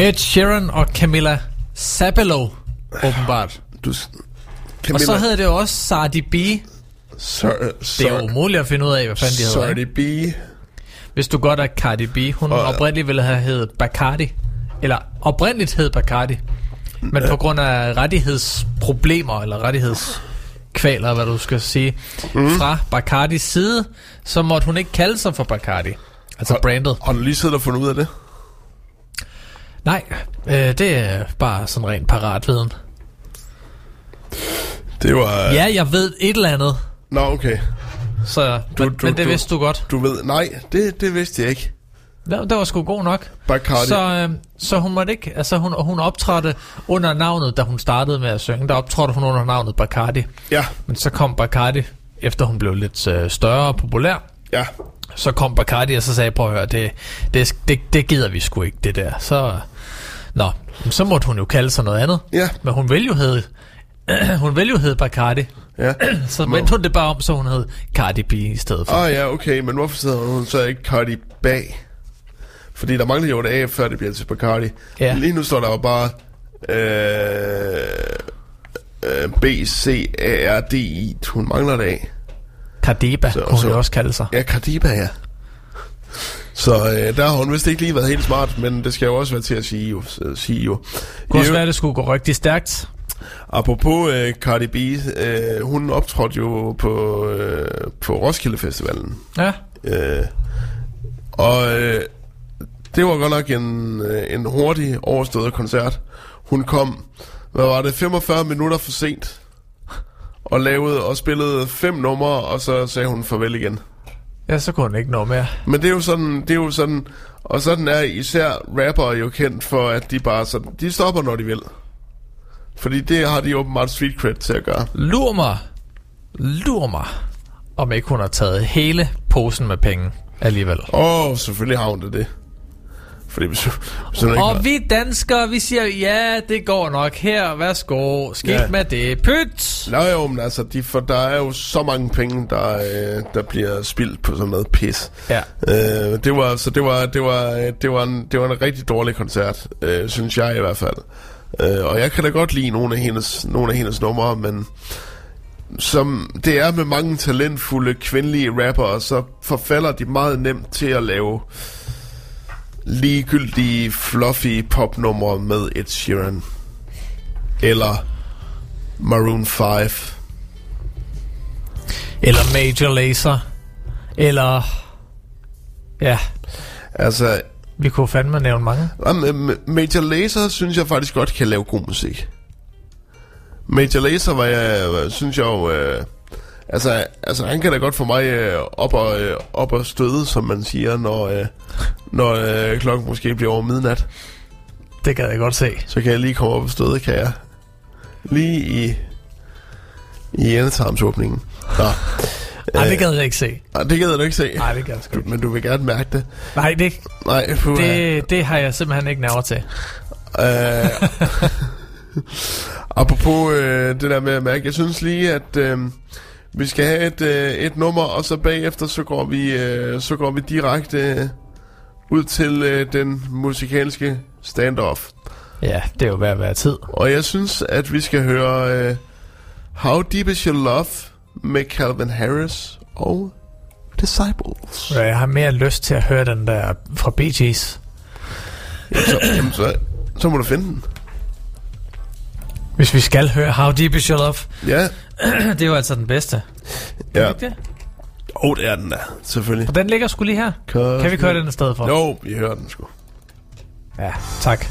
Ed Sheeran og Camilla Sabelo, åbenbart. Du, Og så Camilla, havde det jo også Sardi B. Sir, Det er jo umuligt at finde ud af, hvad fanden de hedder. Ikke? B. Hvis du godt er Cardi B. Hun Og- oprindeligt ville have heddet Bacardi. Eller oprindeligt hed Bacardi. Men på grund af rettighedsproblemer, eller rettighedskvaler, hvad du skal sige, mm. fra Bacardis side, så måtte hun ikke kalde sig for Bacardi. Altså brandet. Har du lige siddet og fundet ud af det? Nej, øh, det er bare sådan rent paratviden. Det var... Ja, jeg ved et eller andet, Nå, okay. så, Du- men, du- men det du- vidste du godt. Du ved... Nej, det, det vidste jeg ikke. Det, det var sgu god nok. Bacardi. Så, øh, så hun måtte ikke, altså hun, hun optrådte under navnet, da hun startede med at synge. Der optrådte hun under navnet Bacardi. Ja, Men så kom Bacardi, efter hun blev lidt øh, større og populær, ja. Så kom Bacardi og så sagde, prøv at høre, det, det, det, det gider vi sgu ikke, det der. Så, nå, så måtte hun jo kalde sig noget andet. Ja. Men hun ville jo hedde, (clears throat) hun ville jo hedde Bacardi. Ja. (clears throat) Så vendte hun det bare om, så hun hed Cardi B i stedet for. Ah ja, okay, men hvorfor sidder hun så ikke Cardi bag? Fordi der mangler jo et A, før det bliver til Bacardi. Ja. Lige nu står der jo bare øh, øh, B, C, A, R, D, I. Hun mangler et A. Cardiba, Så- kunne hun så- jo også kalde sig. Ja, Cardiba, ja. Så øh, der har hun vist ikke lige været helt smart, men det skal jo også være til at sige jo. s- Sige jo. Kunne også være, det skulle gå rigtig stærkt. Apropos øh, Cardi B, øh, hun optrådte jo på, øh, på Roskilde Festivalen. Ja. Øh, og øh, det var godt nok en, øh, en hurtig overstået koncert. Hun kom, hvad var det, 45 minutter for sent. Og lavede og spillede fem numre, og så sagde hun farvel igen. Ja, så kunne hun ikke nå mere. Men det er jo sådan, det er jo sådan, og sådan er især rapper jo kendt for, at de bare sådan, de stopper, når de vil. Fordi det har de åbenbart street cred til at gøre. Lur mig, lur mig, om ikke hun har taget hele posen med penge alligevel. Åh, oh, selvfølgelig har hun det det. Fordi hvis, hvis Og var- vi danskere, vi siger, ja, det går nok her, værsgo, skidt Ja. med det, pyt! Nå jo, men altså, de, for der er jo så mange penge, der, øh, der bliver spildt på sådan noget pis. Ja. Øh, det var, så det var, det var, det var, en, det var en rigtig dårlig koncert, øh, synes jeg i hvert fald. Øh, og jeg kan da godt lide nogle af hendes, nogle af hendes numre, men som det er med mange talentfulde kvindelige rappere, så forfalder de meget nemt til at lave ligegyldige, fluffy popnumre med Ed Sheeran. Eller Maroon 5. Eller Major Lazer. Eller... Ja, Altså, vi kunne fandme nævne mange. Major Lazer synes jeg faktisk godt kan lave god musik. Major Lazer var jeg, synes jeg jo... Øh, altså, altså, han kan da godt få mig øh, op, og, øh, op og støde, som man siger, når, øh, når øh, klokken måske bliver over midnat. Det gad jeg godt se. Så kan jeg lige komme op og støde, kan jeg. Lige i, i endetarmsåbningen. Nå, Nej, det gad jeg ikke se. Ej, det gider du ikke se. Nej, det gad jeg sgu ikke. men du vil gerne mærke det. Nej, det, Nej, puha. det, det har jeg simpelthen ikke nerver til. Øh, (laughs) apropos øh, det der med at mærke, jeg synes lige, at øh, vi skal have et, øh, et nummer, og så bagefter, så går vi, øh, så går vi direkte øh, ud til øh, den musikalske standoff. Ja, det er jo at være tid. Og jeg synes, at vi skal høre øh, How Deep Is Your Love med Calvin Harris og Disciples. Jeg har mere lyst til at høre den der fra Bee Gees. Så, jamen, så, så må du finde den. Hvis vi skal høre How Deep Is Your Love. Ja, (clears throat) det er jo altså den bedste. ja. Ikke det? Åh, oh, det er den der, selvfølgelig. Og den ligger sgu lige her. Kan vi køre den i stedet for? Jo, vi hører den sgu. Ja, tak.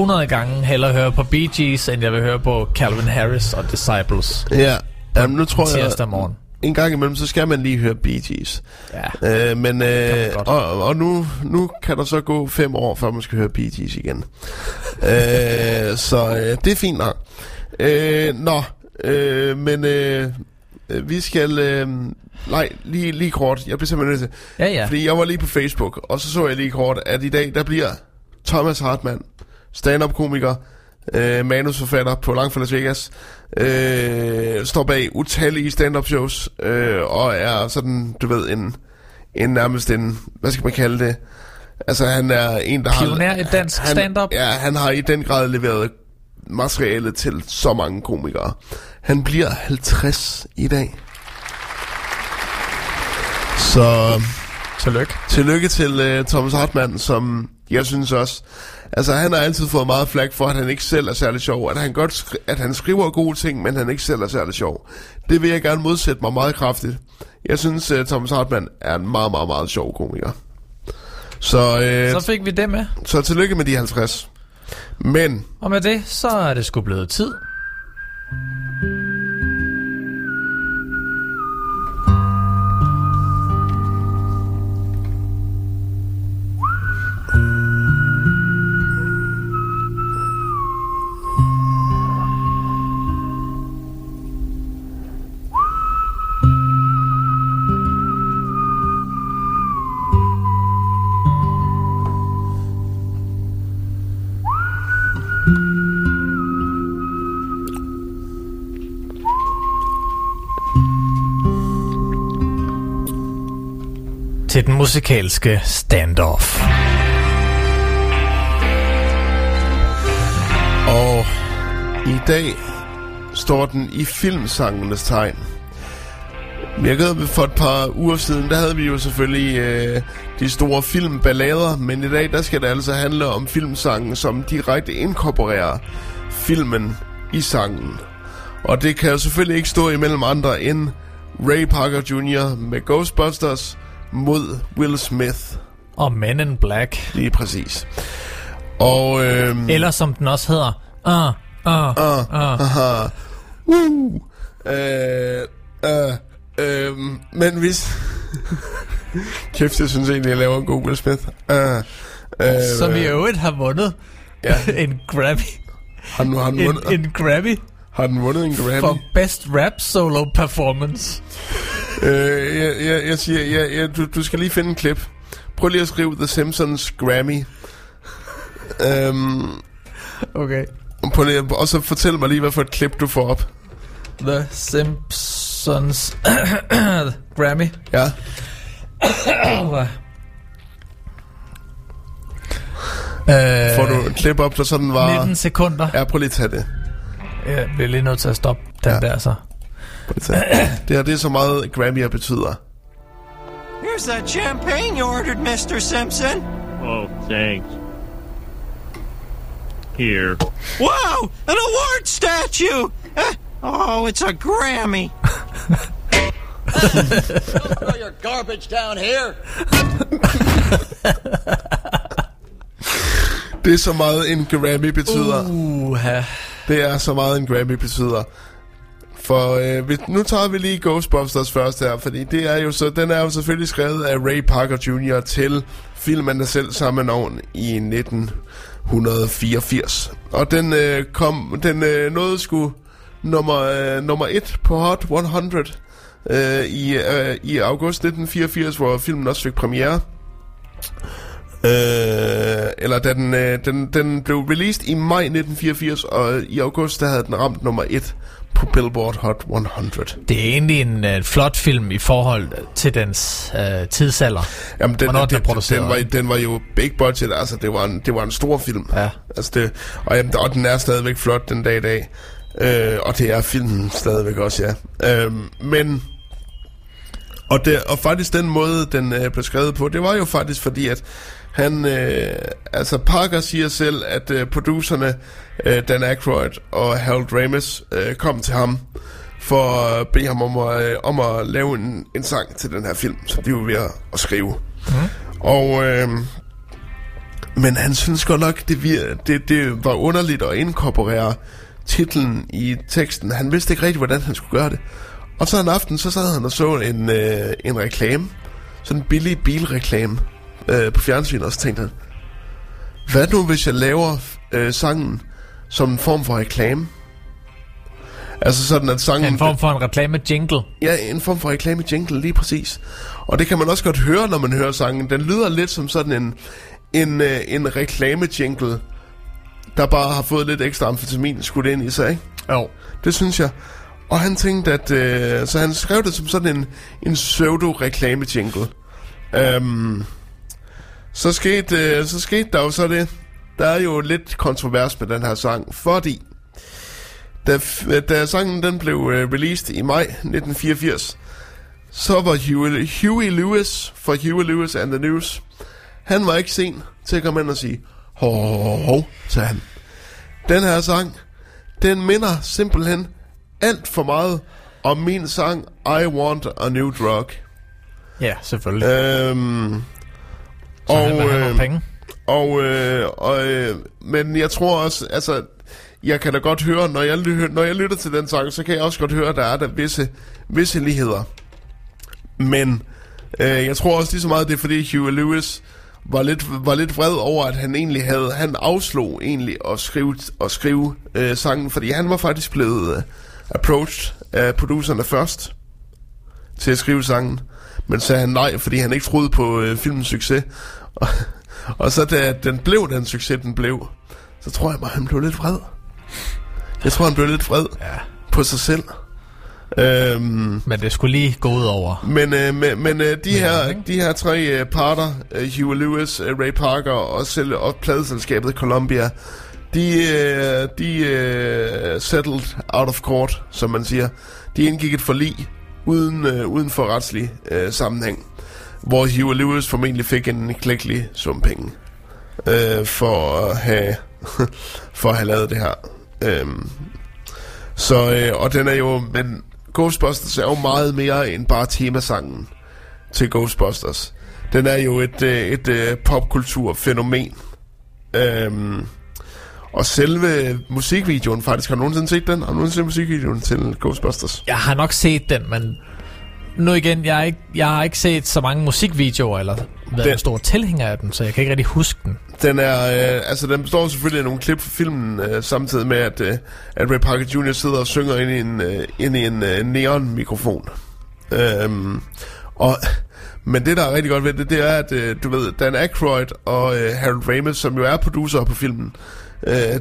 100 gange hellere høre på Bee Gees, end jeg vil høre på Calvin Harris og Disciples Ja, Jamen, nu tror jeg, tirsdag morgen. en gang imellem, så skal man lige høre Bee Gees. Ja. Øh, men, øh, og, og nu, nu kan der så gå fem år, før man skal høre Bee Gees igen. øh, (laughs) så øh, det er fint nok. Øh, nå, øh, men øh, vi skal... Øh, nej, lige, lige kort. Jeg bliver simpelthen nødt til... Ja, ja. Fordi jeg var lige på Facebook, og så så jeg lige kort, at i dag, der bliver Thomas Hartmann, stand-up komiker, øh, manusforfatter på Langt fra Las Vegas, øh, står bag utallige stand-up shows, øh, og er sådan, du ved, en, en nærmest en, hvad skal man kalde det? Altså han er en, der Pioner har... i dansk han, stand-up. Ja, han har i den grad leveret materiale til så mange komikere. Han bliver 50 i dag. Så Tillykke. tillykke til uh, Thomas Hartmann, som jeg synes også... Altså, han har altid fået meget flag for, at han ikke selv er særlig sjov. At han, godt skri- at han skriver gode ting, men han ikke selv er særlig sjov. Det vil jeg gerne modsætte mig meget kraftigt. Jeg synes, uh, Thomas Hartmann er en meget, meget, meget sjov komiker. Så, uh, Så fik vi det med. så tillykke med de 50. Men Og med det, så er det sgu blevet tid. Til den musikalske standoff. Og i dag står den i filmsangenes tegn. Jeg ved, for et par uger siden, der havde vi jo selvfølgelig øh, de store filmballader, men i dag, der skal det altså handle om filmsangen, som direkte inkorporerer filmen i sangen. Og det kan jo selvfølgelig ikke stå imellem andre end Ray Parker Jr. med Ghostbusters mod Will Smith, Og Men in Black. lige præcis. Og øhm, Eller som den også hedder. Uh, uh, uh. Haha. Uh. Øh, øh, øh, men hvis... (laughs) Kæft, jeg synes egentlig, jeg laver en god Will Smith. Uh, uh, Som i øvrigt har vundet Ja. (laughs) en Grammy. Har den, har, den En, vundet, en Grammy har den vundet en Grammy? for Best Rap Solo Performance. Øh, jeg, jeg, jeg siger, jeg, jeg, du, du skal lige finde en klip. Prøv lige at skrive The Simpsons Grammy. Øhm, Okay. prøv lige, og så fortæl mig lige, hvad for et klip du får op. The Simpsons (coughs) Grammy. Ja. (coughs) Får du et klip op, der sådan var... 19 sekunder. Ja, prøv lige at tage det. Jeg bliver lige nødt til at stoppe den Ja. der så. (clears throat) Det. Her, det er så meget Grammy'er betyder. Here's that champagne you ordered, Mr. Simpson. Oh, thanks. Here. Wow, an award statue. Eh, oh, it's a Grammy. (laughs) Throw your garbage down here. (laughs) Det er så meget en Grammy betyder. Uha. Det er så meget en Grammy betyder. For øh, vi- nu tager vi lige Ghostbusters først her, fordi det er jo så, den er jo selvfølgelig skrevet af Ray Parker Jr. til filmen der selv samme navn i 1984. Og den øh, kom, den øh, nåede sgu nummer, øh, nummer et på Hot 100 øh, i, øh, i august 1984, hvor filmen også fik premiere. Øh, eller da den, øh, den, den blev released i maj 1984, og i august der havde den ramt nummer 1 på Billboard Hot 100. Det er egentlig en uh, flot film i forhold til dens uh, tidsalder. Jamen, den, Hvornår den, den den, var, den var jo big budget, altså det var en, det var en stor film. Ja. Altså det, og, jamen, og den er stadigvæk flot den dag i dag. Øh, og det er filmen stadigvæk også, ja. Øh, men... Og, det, og faktisk den måde, den øh, blev skrevet på, det var jo faktisk fordi, at han, øh, altså Parker siger selv, at øh, producerne, øh, Dan Aykroyd og Harold Ramis, øh, kom til ham for at bede ham om at, øh, om at lave en, en sang til den her film, som de var ved at, skrive. Mm. Og øh, Men han synes godt nok, det, vir- det, det var underligt at inkorporere titlen i teksten. Han vidste ikke rigtig, hvordan han skulle gøre det. Og så en aften, så sad han og så en, øh, en reklame. Sådan en billig bilreklame øh, på fjernsynet, og så tænkte han, hvad nu hvis jeg laver øh, sangen som en form for reklame? Altså sådan, at sangen... En form for en reklame jingle. Ja, en form for reklame jingle, lige præcis. Og det kan man også godt høre, når man hører sangen. Den lyder lidt som sådan en, en, øh, en reklame jingle, der bare har fået lidt ekstra amfetamin skudt ind i sig, ikke? Jo. Det synes jeg. Og han tænkte, at... Øh, så han skrev det som sådan en, en pseudo-reklame jingle. Øhm, så, skete, øh, så skete der jo så det. Der er jo lidt kontrovers med den her sang, fordi... Da, f- da sangen den blev øh, released i maj 1984, så var Huey, Huey Lewis for Huey Lewis and the News, han var ikke sen til at komme ind og sige, hov, sagde han. Den her sang, den minder simpelthen alt for meget om min sang I Want a New Drug. Ja, selvfølgelig. Øhm, Så han øh, penge. og, øh, og øh, men jeg tror også, altså, jeg kan da godt høre, når jeg, når jeg lytter til den sang, så kan jeg også godt høre, at der er der visse, visse ligheder. Men øh, jeg tror også lige så meget, det er fordi Huey Lewis var lidt, var lidt vred over, at han egentlig havde, han afslog egentlig at skrive, at skrive øh, sangen, fordi han var faktisk blevet øh, approached af producerne først til at skrive sangen. Men sagde han nej, fordi han ikke troede på øh, filmens succes. Og, og så da den blev den succes, den blev, så tror jeg bare, han blev lidt vred. Jeg tror, han blev lidt vred ja. på sig selv. Øhm, Men det skulle lige gå ud over. men øh, men, men øh, de, her, de her tre øh, parter, øh, Huey Lewis, øh, Ray Parker og, selv, og pladeselskabet Columbia, de, øh, de øh, settled out of court, som man siger. De indgik et forlig uden, øh, uden for retslig øh, sammenhæng, hvor Hugh Lewis formentlig fik en klækkelig sum penge øh, for, at have, (laughs) for at have lavet det her. Øh, så, øh, og den er jo, men Ghostbusters er jo meget mere end bare temasangen til Ghostbusters. Den er jo et, øh, et, øh, popkulturfænomen. Øh, og selve musikvideoen faktisk, har du nogensinde set den? Har du nogensinde set musikvideoen til Ghostbusters? Jeg har nok set den, men nu igen, jeg har ikke, jeg har ikke set så mange musikvideoer, eller været Den- en stor tilhænger af den, så jeg kan ikke rigtig huske den. Den er, øh, altså den består selvfølgelig af nogle klip fra filmen, øh, samtidig med, at, øh, at Ray Parker Jr. sidder og synger ind i en, øh, ind i en øh, neon-mikrofon. Øhm, og, men det, der er rigtig godt ved det, det er, at øh, du ved, Dan Aykroyd og øh, Harold Ramis, som jo er producer på filmen, øh,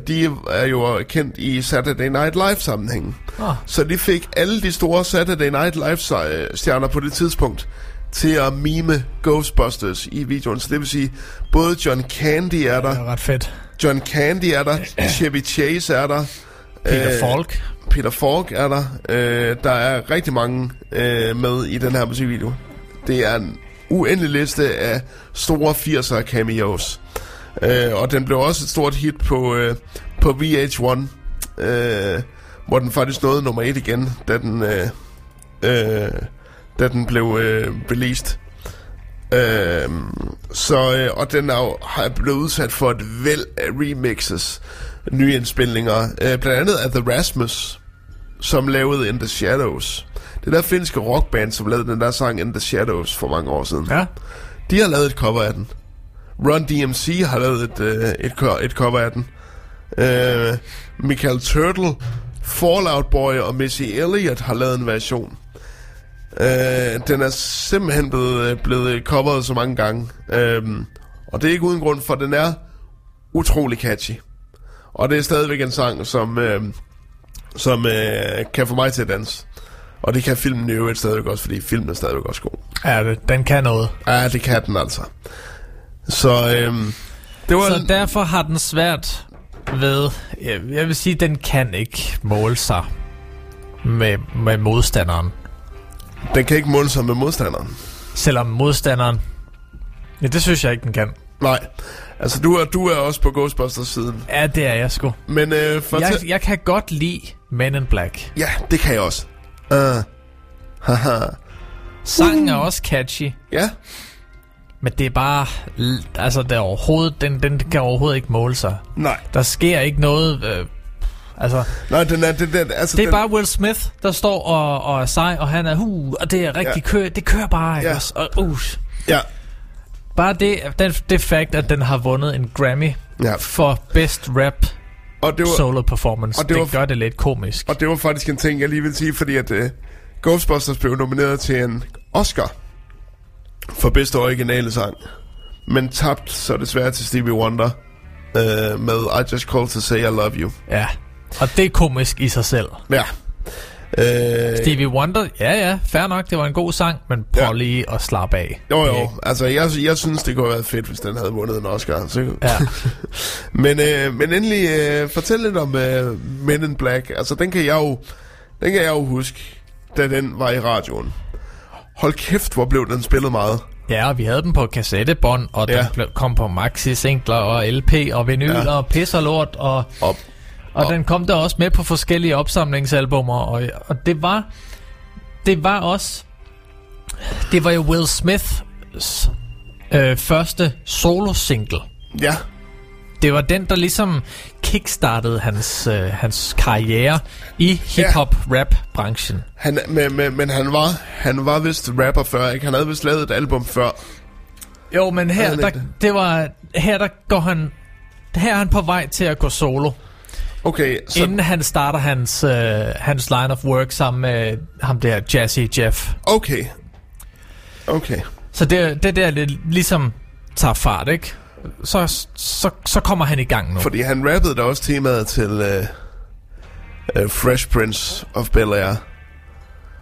de er jo kendt i Saturday Night Live-sammenhængen. Ah. Så de fik alle de store Saturday Night Live-stjerner på det tidspunkt til at mime Ghostbusters i videoen. Så det vil sige, både John Candy er der, Det er ret fedt. John Candy er der, (clears throat) Chevy Chase er der, Peter øh, Falk. Peter Falk er der. Øh, der er rigtig mange øh, med i den her musikvideo. Det er en uendelig liste af store 80'er cameos. Øh, og den blev også et stort hit på, øh, på VH1, øh, hvor den faktisk nåede nummer 1 igen, da den, øh, øh, da den blev øh, released. Øh, så, øh, og den er har blevet udsat for et væld af remixes, nye indspilninger, øh, blandt andet af The Rasmus, som lavede In The Shadows. Det der finske rockband, som lavede den der sang In The Shadows for mange år siden. Ja. De har lavet et cover af den. Run DMC har lavet et, øh, et, et cover af den. Øh, Michael Turtle, Fallout Boy og Missy Elliott har lavet en version. Øh, den er simpelthen blevet, blevet coveret så mange gange. Øh, og det er ikke uden grund, for den er utrolig catchy. Og det er stadigvæk en sang, som, øh, som øh, kan få mig til at danse. Og det kan filmen i øvrigt stadigvæk også, fordi filmen er stadigvæk også god. Ja, den kan noget. Ja, det kan den altså. Så øhm, det var... Så derfor har den svært ved... Jeg, jeg vil sige, den kan ikke måle sig med, med modstanderen. Den kan ikke måle sig med modstanderen. Selvom modstanderen... Ja, det synes jeg ikke, den kan. Nej. Altså, du er, du er også på Ghostbusters-siden. Ja, det er jeg sgu. Men øh, for Jeg, jeg kan godt lide Men in Black. Ja, det kan jeg også. Uh, haha. Sangen er også catchy. Ja. Men det er bare... Altså, det er overhovedet, den, den kan overhovedet ikke måle sig. Nej. Der sker ikke noget... Øh, altså, Nej, den er, den, den, altså, det er den, bare Will Smith, der står og, og er sej, og han er hu, og det er rigtig Ja. kører, det kører bare, ikke Ja. også? Og, uh, Ja, bare det, den, det fakt, at den har vundet en Grammy Ja. for Best Rap og det var, Solo Performance, og det det, var- det gør det lidt komisk. og det var faktisk en ting, jeg lige vil sige, fordi at uh, Ghostbusters blev nomineret til en Oscar for bedste originale sang, men tabt så desværre til Stevie Wonder uh, med I Just Called To Say I Love You. Ja, og det er komisk i sig selv. Ja. Uh, Stevie Wonder, ja ja, fair nok, det var en god sang, men prøv Ja. lige at slappe af. Jo, jo. ikke- Altså, jeg, jeg synes, det kunne have været fedt, hvis den havde vundet en Oscar. Så. Ja. (laughs) men, øh, men endelig, øh, fortæl lidt om øh, Men in Black. Altså, den kan jeg jo, den kan jeg jo huske, da den var i radioen. Hold kæft, hvor blev den spillet meget. Ja, og vi havde den på kassettebånd, og Ja. den blev, kom på maxi-singler og LP og vinyl Ja. ja. og pis og lort, og, Og, og, Og- den kom der også med på forskellige opsamlingsalbummer, og, og det var det var også det var jo Will Smiths øh, første solo-single. ja, Det var den, der ligesom kickstartede hans, øh, hans karriere i hip-hop-rap-branchen. han, men, men, men han var, han var vist rapper før, ikke? Han havde vist lavet et album før. Jo, men her, der, det? var, her der går han... Her er han på vej til at gå solo, Okay, så... inden han starter hans, øh, hans line of work sammen med ham der, Jazzy Jeff. okay. Okay. Så det, det der det ligesom tager fart, ikke? Så, så, så kommer han i gang nu. Fordi han rappede da også temaet til uh, uh, Fresh Prince of Bel-Air.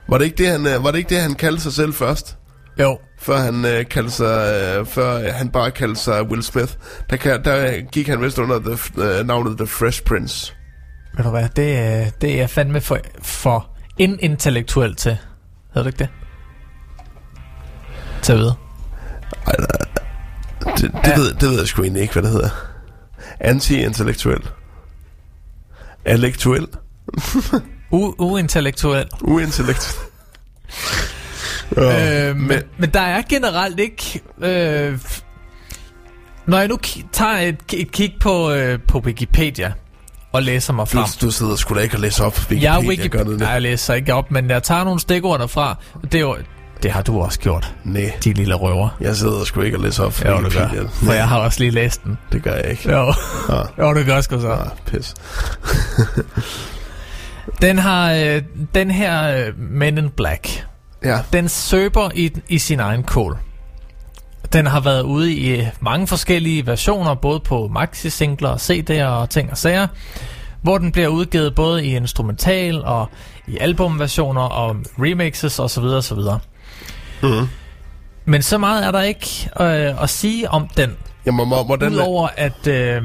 Var det ikke det, han, uh, var det ikke det, han kaldte sig selv først? Jo, Før han uh, kaldte sig, uh, før han bare kaldte sig Will Smith. Der, kan, der gik han vist under the, uh, navnet The Fresh Prince. ved du hvad, det, er- det er jeg fandme for, for inintellektuel til. Hedder du ikke det? Til at vide. Det, det, Ja. ja. ved, det ved jeg sgu egentlig ikke, hvad det hedder. Anti-intellektuel. Elektuel. (laughs) U- uintellektuel. Uintellektuel. (laughs) Øh, men, men, men der er generelt ikke... Øh, når jeg nu tager et, et kig på, øh, på Wikipedia og læser mig Du, frem. du sidder sgu da ikke og læser op Wikipedia, jeg gør Wikipedia. du det? Nej, jeg læser ikke op, men jeg tager nogle stikord derfra. Det, er jo, det har du også gjort, Nej, de lille røver. jeg sidder sgu ikke og læser op Jo, du gør. For jeg har også lige læst den. Det gør jeg ikke. Jo, Ah, (laughs) jo det gør sgu så. ah, pis. (laughs) Den har øh, den her øh, Men in Black. Ja, Den søber i, i sin egen kål. Den har været ude i øh, mange forskellige versioner, både på maxi-singler, CD'er og ting og sager, hvor den bliver udgivet både i instrumental og i albumversioner og remixes osv. osv. Mhm. Men så meget er der ikke øh, at sige om den, Jamen, hvor- hvordan... udover at... Øh,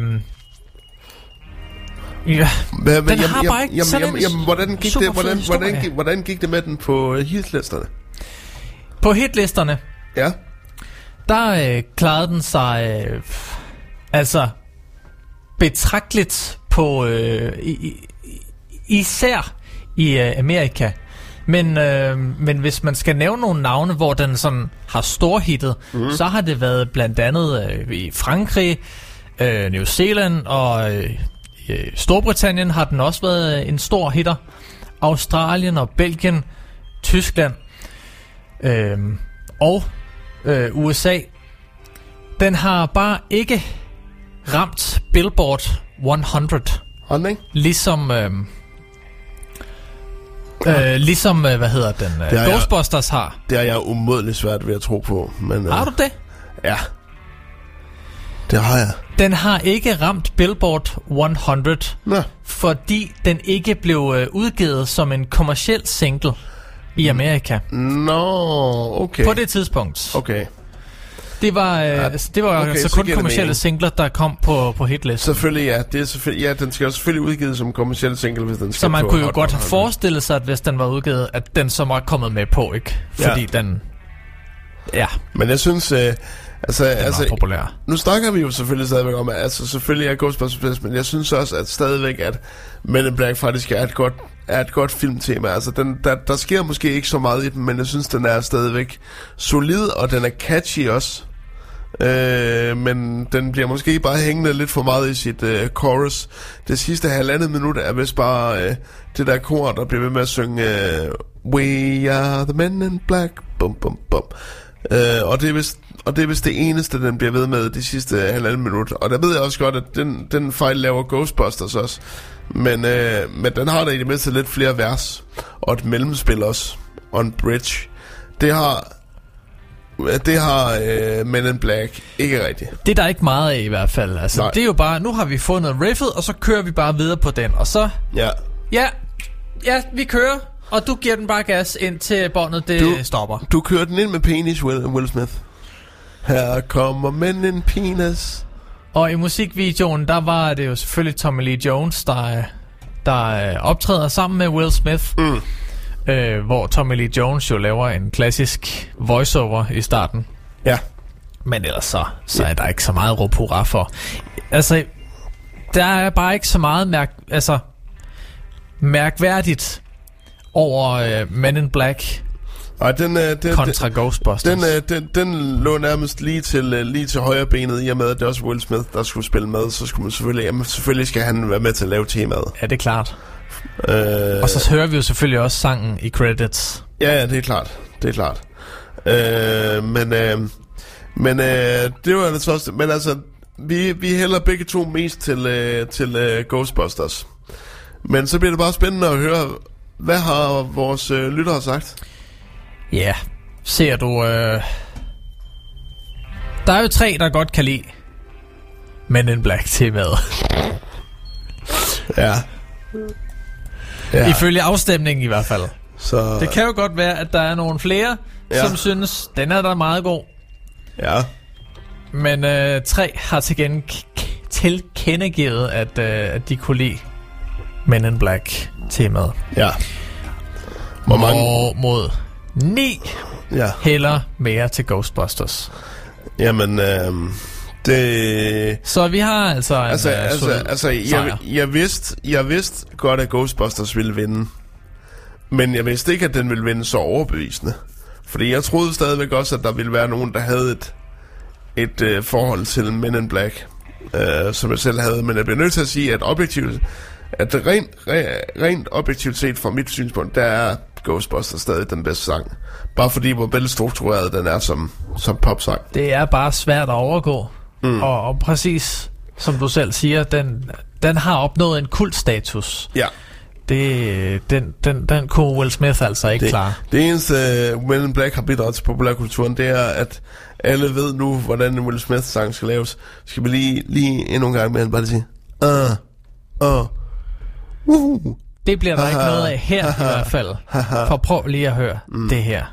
ja, Hvad, Den har bare ikke jamen, sådan jamen, en jamen, hvordan, gik det, hvordan, hvordan, gik, hvordan gik det med den på øh, hitlisterne? på hitlisterne, Ja, der øh, klarede den sig øh, altså betragteligt på øh, i, i, især i øh, Amerika. Men, øh, men hvis man skal nævne nogle navne, hvor den sådan har storhittet, mm. så har det været blandt andet øh, i Frankrig, øh, New Zealand og øh, i Storbritannien har den også været øh, en stor hitter. Australien og Belgien, Tyskland øh, og øh, USA. Den har bare ikke ramt Billboard 100, hånden, ikke? ligesom... Øh, øh, ligesom, øh, hvad hedder den, Det øh, har jeg- Ghostbusters har. Det er jeg umådeligt svært ved at tro på. Men, øh, Har du det? Ja. Det har jeg. Den har ikke ramt Billboard 100, Nå, fordi den ikke blev øh, udgivet som en kommerciel single i Amerika Nå okay. på det tidspunkt. Okay. Det var, øh, altså, det var okay, altså så kun mening. singler, der kom på, på hitlisten. Selvfølgelig ja. Det er selvfølgelig, ja, den skal jo selvfølgelig udgivet som kommerciel single, hvis den skal Så man kunne jo godt have 100. forestillet sig, at hvis den var udgivet, at den så var kommet med på, ikke? Fordi Ja. den... Ja, Men jeg synes, øh, altså, den altså populær. nu snakker vi jo selvfølgelig stadigvæk om, at altså, selvfølgelig er Ghostbusters men jeg synes også, at stadigvæk, at Men in Black faktisk er et godt, er et godt filmtema. Altså, den, der, der sker måske ikke så meget i den, men jeg synes, den er stadigvæk solid, og den er catchy også. Øh, men den bliver måske bare hængende lidt for meget i sit øh, chorus. Det sidste halvandet minut er vist bare øh, det der kor, der bliver ved med at synge øh, We are the men in black, bum bum bum. Øh, og, det er vist, og det er vist det eneste, den bliver ved med de sidste halvandet minut. Og der ved jeg også godt, at den, den fejl laver Ghostbusters også. Men, øh, men den har da i det mindste lidt flere vers. Og et mellemspil også. Og en bridge. Det har... Det har øh, Men in Black ikke rigtigt. Det er der ikke meget af i hvert fald. Altså, Nej. det er jo bare, nu har vi fundet riffet, og så kører vi bare videre på den. Og så, Ja. ja, ja, vi kører, og du giver den bare gas ind til båndet, det Du- stopper. Du kører den ind med penis, Will, Will Smith. Her kommer Men in Penis. Og i musikvideoen, der var det jo selvfølgelig Tommy Lee Jones, der, der øh, optræder sammen med Will Smith. Mm. Øh, hvor Tommy Lee Jones jo laver en klassisk voiceover i starten. Ja. Men ellers så, så er der ikke så meget råb hurra for. Altså, der er bare ikke så meget mærk, altså, mærkværdigt over øh, Men in Black Og den, øh, den, kontra Ghostbusters. den, øh, den, den lå nærmest lige til, øh, lige til højre benet, i og med, at det også Will Smith, der skulle spille med. Så skulle man selvfølgelig, jamen, selvfølgelig skal han være med til at lave temaet. Ja, det er klart. Øh, Og så hører vi jo selvfølgelig også sangen i credits. Ja, ja, det er klart. Det er klart. Øh, men øh, men øh, det var det også. Men altså, vi, vi hælder begge to mest til, øh, til øh, Ghostbusters. Men så bliver det bare spændende at høre, hvad har vores øh, lyttere sagt? Ja, ser du... Øh... Der er jo tre, der godt kan lide Men in Black temaet. Ja. Ja. Ifølge afstemningen i hvert fald. Så, Det kan jo godt være, at der er nogle flere, Ja. som synes, den er da meget god. Ja. Men øh, tre har til gen tilkendegivet, at, øh, at de kunne lide Men in Black temaet. Ja. Hvor mange? Og mod ni Ja. hælder mere til Ghostbusters. Jamen, øh, det... Så vi har altså en Altså, øh, altså, altså jeg, jeg, vidste, jeg vidste godt, at Ghostbusters ville vinde. Men jeg vidste ikke, at den ville vinde så overbevisende. Fordi jeg troede stadigvæk også, at der ville være nogen, der havde et, et øh, forhold til Men in Black, øh, som jeg selv havde. Men jeg bliver nødt til at sige, at objektivt, at rent, re, rent objektivt set fra mit synspunkt, der er Ghostbusters stadig den bedste sang. Bare fordi, hvor velstruktureret den er som, som popsang. Det er bare svært at overgå. Mm. Og, og præcis som du selv siger, den, den har opnået en kultstatus. Ja. Det, den, den, den kunne Will Smith altså ikke Det, klare. det eneste uh, Men in Black har bidraget til populærkulturen, det er, at alle ved nu, hvordan en Will Smith-sang skal laves. Skal vi lige, lige endnu en gang med, bare sige, uh, uh, uh. Det bliver der ikke Haha. noget af her i hvert fald. For prøv lige at høre mm. det her.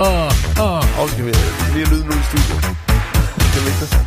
Åh, åh. Og vi vi lige lyde nu i studiet? Det vi ikke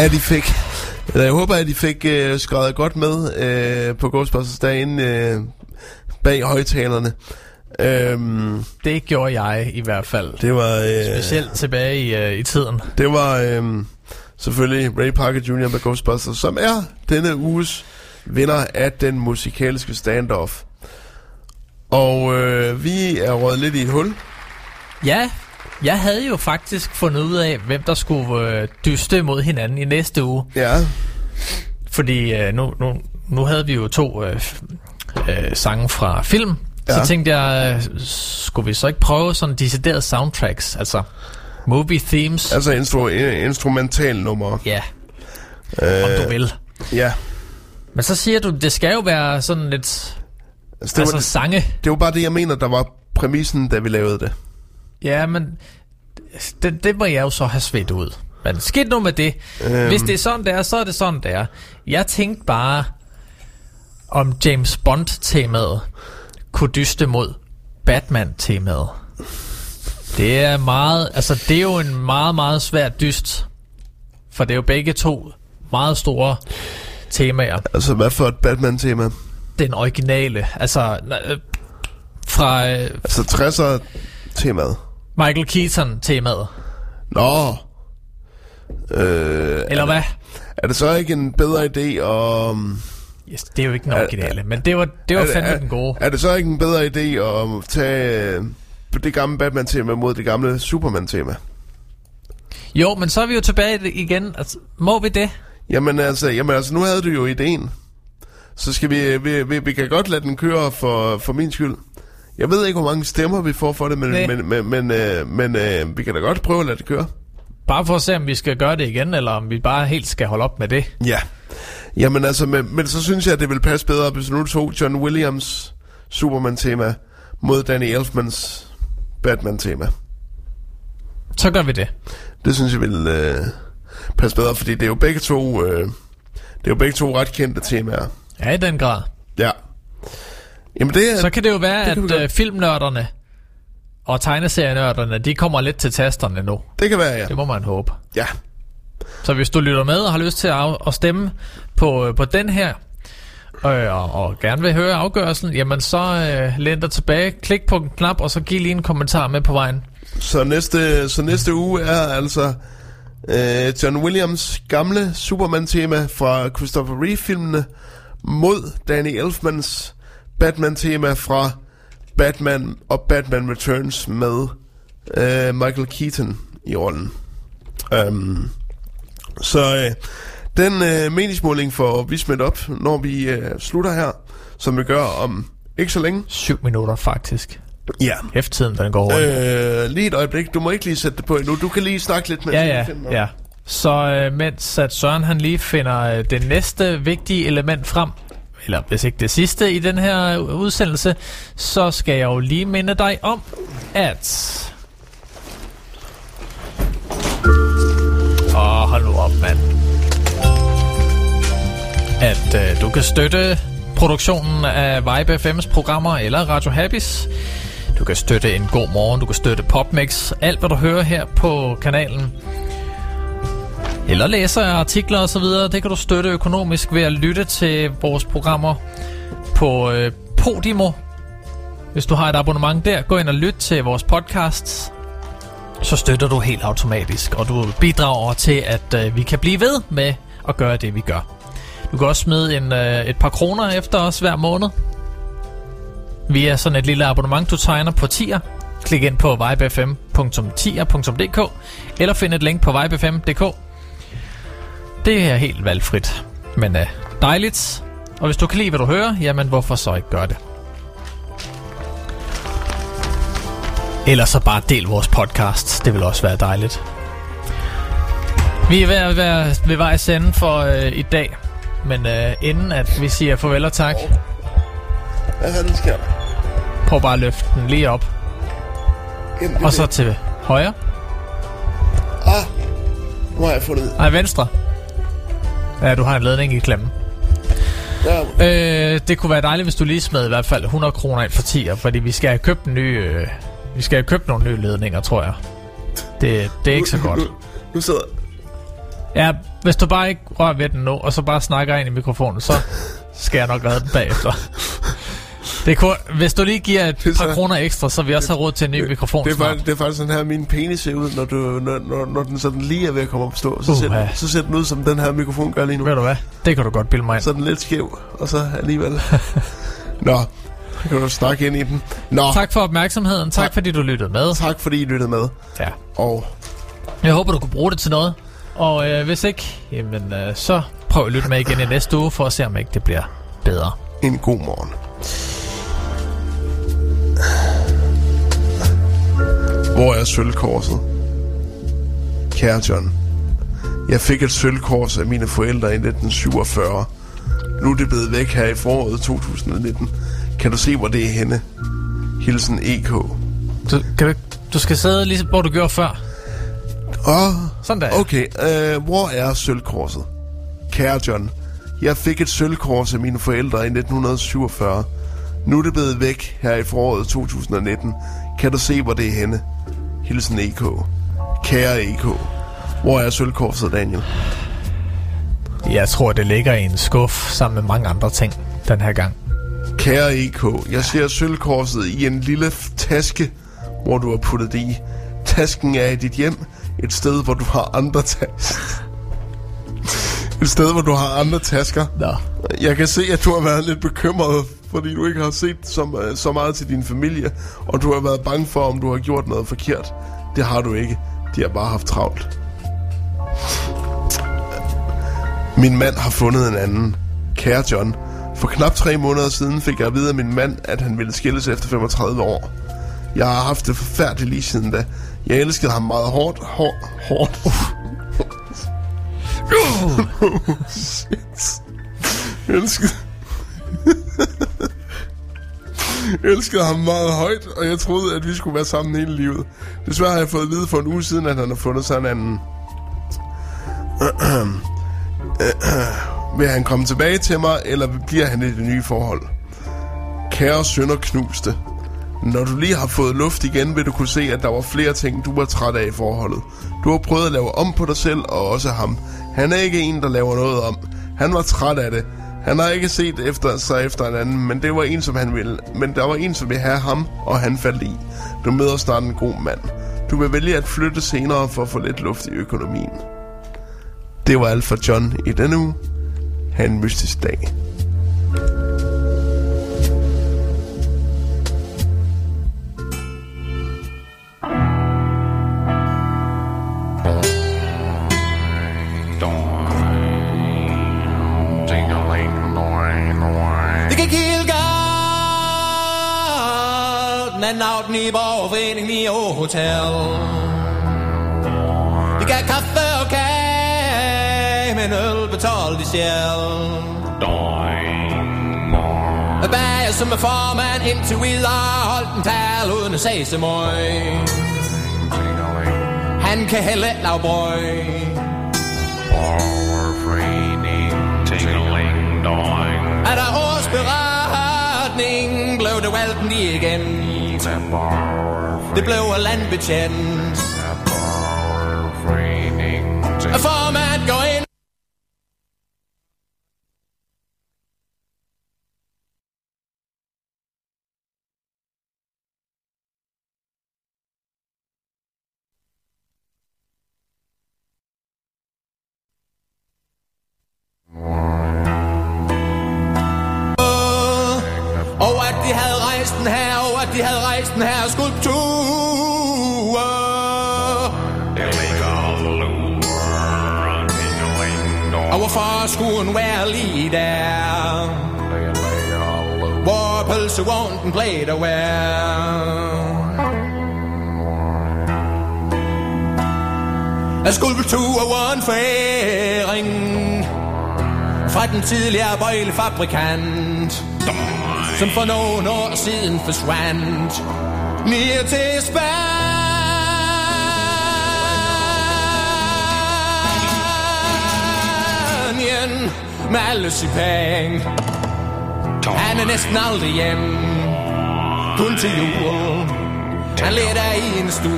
at I fik... Eller jeg håber, at I fik øh, skrevet godt med øh, på Ghostbusters derinde øh, bag højtalerne. Øhm, Det gjorde jeg i hvert fald. det var... Øh, Specielt tilbage i, øh, i tiden. Det var øh, selvfølgelig Ray Parker Jr. med Ghostbusters, som er denne uges vinder af den musikalske standoff. Og øh, vi er røget lidt i et hul. Ja, jeg havde jo faktisk fundet ud af, hvem der skulle øh, dyste mod hinanden i næste uge. Ja, Fordi øh, nu, nu, nu havde vi jo to øh, øh, sange fra film. Ja. Så tænkte jeg, øh, skulle vi så ikke prøve sådan deciderede soundtracks? Altså movie themes. altså instru- instrumental nummer. Ja, om du vil. Ja, Men så siger du, det skal jo være sådan lidt... altså, det, altså var, det, sange. det var bare det, jeg mener, der var præmissen, da vi lavede det. Ja, men det, det må jeg jo så have svedt ud. Men skidt nu med det. Øhm. Hvis det er sådan, det er, så er det sådan, det er. Jeg tænkte bare, om James Bond-temaet kunne dyste mod Batman-temaet. Det er meget, altså det er jo en meget, meget svær dyst. For det er jo begge to meget store temaer. Altså, hvad for et Batman-tema? Den originale, altså øh, fra øh, Altså 60'er-temaet. Michael Keaton-temaet. Nå. Øh, Eller hvad? er det så ikke en bedre idé om... Yes, det er jo ikke den originale, men det var, det var er, fandme er, den gode. Er det så ikke en bedre idé at tage øh, det gamle Batman-tema mod det gamle Superman-tema? Jo, men så er vi jo tilbage igen. Altså, må vi det? Jamen altså, jamen altså, nu havde du jo ideen. Så skal vi, vi, vi, vi kan godt lade den køre for, for min skyld. Jeg ved ikke, hvor mange stemmer vi får for det, men, Nej. men, men, men, øh, men øh, vi kan da godt prøve at lade det køre. Bare for at se, om vi skal gøre det igen, eller om vi bare helt skal holde op med det. Ja. Jamen altså, men, men så synes jeg, at det vil passe bedre, hvis nu tog John Williams Superman-tema mod Danny Elfmans Batman-tema. Så gør vi det. Det synes jeg vil øh, passe bedre, fordi det er jo begge to, øh, det er jo begge to ret kendte temaer. Ja, i den grad. Ja. Jamen det. Så kan det jo være, det at godt. øh, filmnørderne og tegneserienørderne, de kommer lidt til tasterne nu. Det kan være, ja. Det må man håbe. Ja. Så hvis du lytter med og har lyst til at, at stemme på, øh, på den her, øh, og, og gerne vil høre afgørelsen, jamen så øh, læn dig tilbage, klik på en knap, og så giv lige en kommentar med på vejen. Så næste, så næste uge er altså øh, John Williams gamle Superman-tema fra Christopher Reeve-filmene mod Danny Elfmans Batman-tema fra Batman og Batman Returns med øh, Michael Keaton i rollen. Um, så øh, den øh, meningsmåling får vi smidt op, når vi øh, slutter her, som vi gør om ikke så længe. Syv minutter faktisk. Ja. Hæfttiden, den går rundt. Øh, lige et øjeblik. Du må ikke lige sætte det på endnu. Du kan lige snakke lidt med Ja, ja, ja. Så øh, mens at Søren han lige finder øh, det næste vigtige element frem, eller hvis ikke det sidste i den her udsendelse, så skal jeg jo lige minde dig om, at... Åh, hold nu op, mand. At øh, du kan støtte produktionen af Vibe FM's programmer eller Radio Happys. Du kan støtte En God Morgen, du kan støtte Popmix, alt hvad du hører her på kanalen eller læser artikler osv., det kan du støtte økonomisk ved at lytte til vores programmer på øh, Podimo. Hvis du har et abonnement der, gå ind og lyt til vores podcasts. Så støtter du helt automatisk, og du bidrager til, at øh, vi kan blive ved med at gøre det, vi gør. Du kan også smide en, øh, et par kroner efter os hver måned. Via sådan et lille abonnement, du tegner på tier. Klik ind på vibefm.tier.dk eller find et link på vibefm.dk. Det er helt valgfrit, men øh, dejligt. Og hvis du kan lide, hvad du hører, jamen hvorfor så ikke gøre det? Eller så bare del vores podcast. Det vil også være dejligt. Vi er ved at være ved vejs ende for øh, i dag. Men øh, inden at vi siger farvel og tak, Hvad fanden sker der? prøv bare at løfte den lige op. Jamen, Og så til højre. Ah, nu har jeg fundet Nej, venstre. Ja, du har en ledning i klemmen. der. Øh, det kunne være dejligt, hvis du lige smed i hvert fald 100 kroner ind for 10'er, fordi vi skal have købt en ny, øh, vi skal have købt nogle nye ledninger, tror jeg. Det, det er ikke så godt. Nu, nu sidder... Ja, hvis du bare ikke rører ved den nu, og så bare snakker ind i mikrofonen, så skal jeg nok redde den bagefter. (laughs) Det kunne, hvis du lige giver et Det par så- kroner ekstra, så jeg også have råd til en ny mikrofon Det er, faktisk, det er faktisk sådan her, min penis ser ud, når, du, når, når, når den sådan lige er ved at komme op at stå. Så, ser, så ser den ud, som den her mikrofon gør lige nu. Ved du hvad? Det kan du godt bilde mig ind. Så den lidt skæv, og så alligevel... (laughs) Nå, kan du snakke ind i den. Nå, Tak for opmærksomheden. Tak, Tak. fordi du lyttede med. tak fordi I lyttede med. Ja. Og Jeg håber, du kunne bruge det til noget. Og øh, hvis ikke, jamen, øh, så prøv at lytte med igen i næste uge, for at se, om ikke det bliver bedre. en god morgen. Hvor er sølvkorset? Kære John, jeg fik et sølvkors af mine forældre i 1947. Nu er det blevet væk her i foråret 2019. Kan du se, hvor det er henne? Hilsen EK. Du, kan du, du skal sidde lige, hvor du gjorde før. Åh, Sådan der. okay. Øh, hvor er sølvkorset? Kære John, jeg fik et sølvkors af mine forældre i 1947. Nu er det blevet væk her i foråret 2019. Kan du se, hvor det er henne? Hilsen EK. Kære EK. Hvor er sølvkorset, Daniel? Jeg tror, det ligger i en skuff sammen med mange andre ting den her gang. Kære EK, jeg ser sølvkorset i en lille taske, hvor du har puttet det i. Tasken er i dit hjem, et sted, hvor du har andre tasker. Et sted, hvor du har andre tasker. Nå. Jeg kan se, at du har været lidt bekymret, fordi du ikke har set så, så meget til din familie, og du har været bange for, om du har gjort noget forkert. Det har du ikke. De har bare haft travlt. Min mand har fundet en anden. Kære John, for knap tre måneder siden fik jeg at vide af min mand, at han ville skilles efter 35 år. Jeg har haft det forfærdeligt lige siden da. Jeg elskede ham meget hårdt. Hårdt. Hårdt. Shit. Jeg elskede... Jeg elskede ham meget højt, og jeg troede, at vi skulle være sammen hele livet. Desværre har jeg fået at vide for en uge siden, at han har fundet sig en anden. Vil han komme tilbage til mig, eller bliver han i det nye forhold? Kære sønder knuste. Når du lige har fået luft igen, vil du kunne se, at der var flere ting, du var træt af i forholdet. Du har prøvet at lave om på dig selv, og også ham. Han er ikke en, der laver noget om. Han var træt af det. Han har ikke set efter sig efter en anden, men det var en, som han ville. Men der var en, som ville have ham, og han faldt i. Du møder snart en god mand. Du vil vælge at flytte senere for at få lidt luft i økonomien. Det var alt for John i denne uge. Ha' en mystisk dag. Den anden aften i borgerforeningen i Åre Hotel. De gav kaffe og kage Men øl betalte selv Bager som er formand indtil videre Holdt en tal uden at sige så møg Han kan heller ikke lave brøg Er der årsberetning, blev det valgt lige igen. Det blev landbetjent. Formand and played plejede at være? Af skulptur var en færing fra den tidligere bøjlefabrikant, som for nogle år siden forsvandt ned til Spanien med alle sig penge. Han er næsten aldrig hjemme kun til jul. Han letter i en stue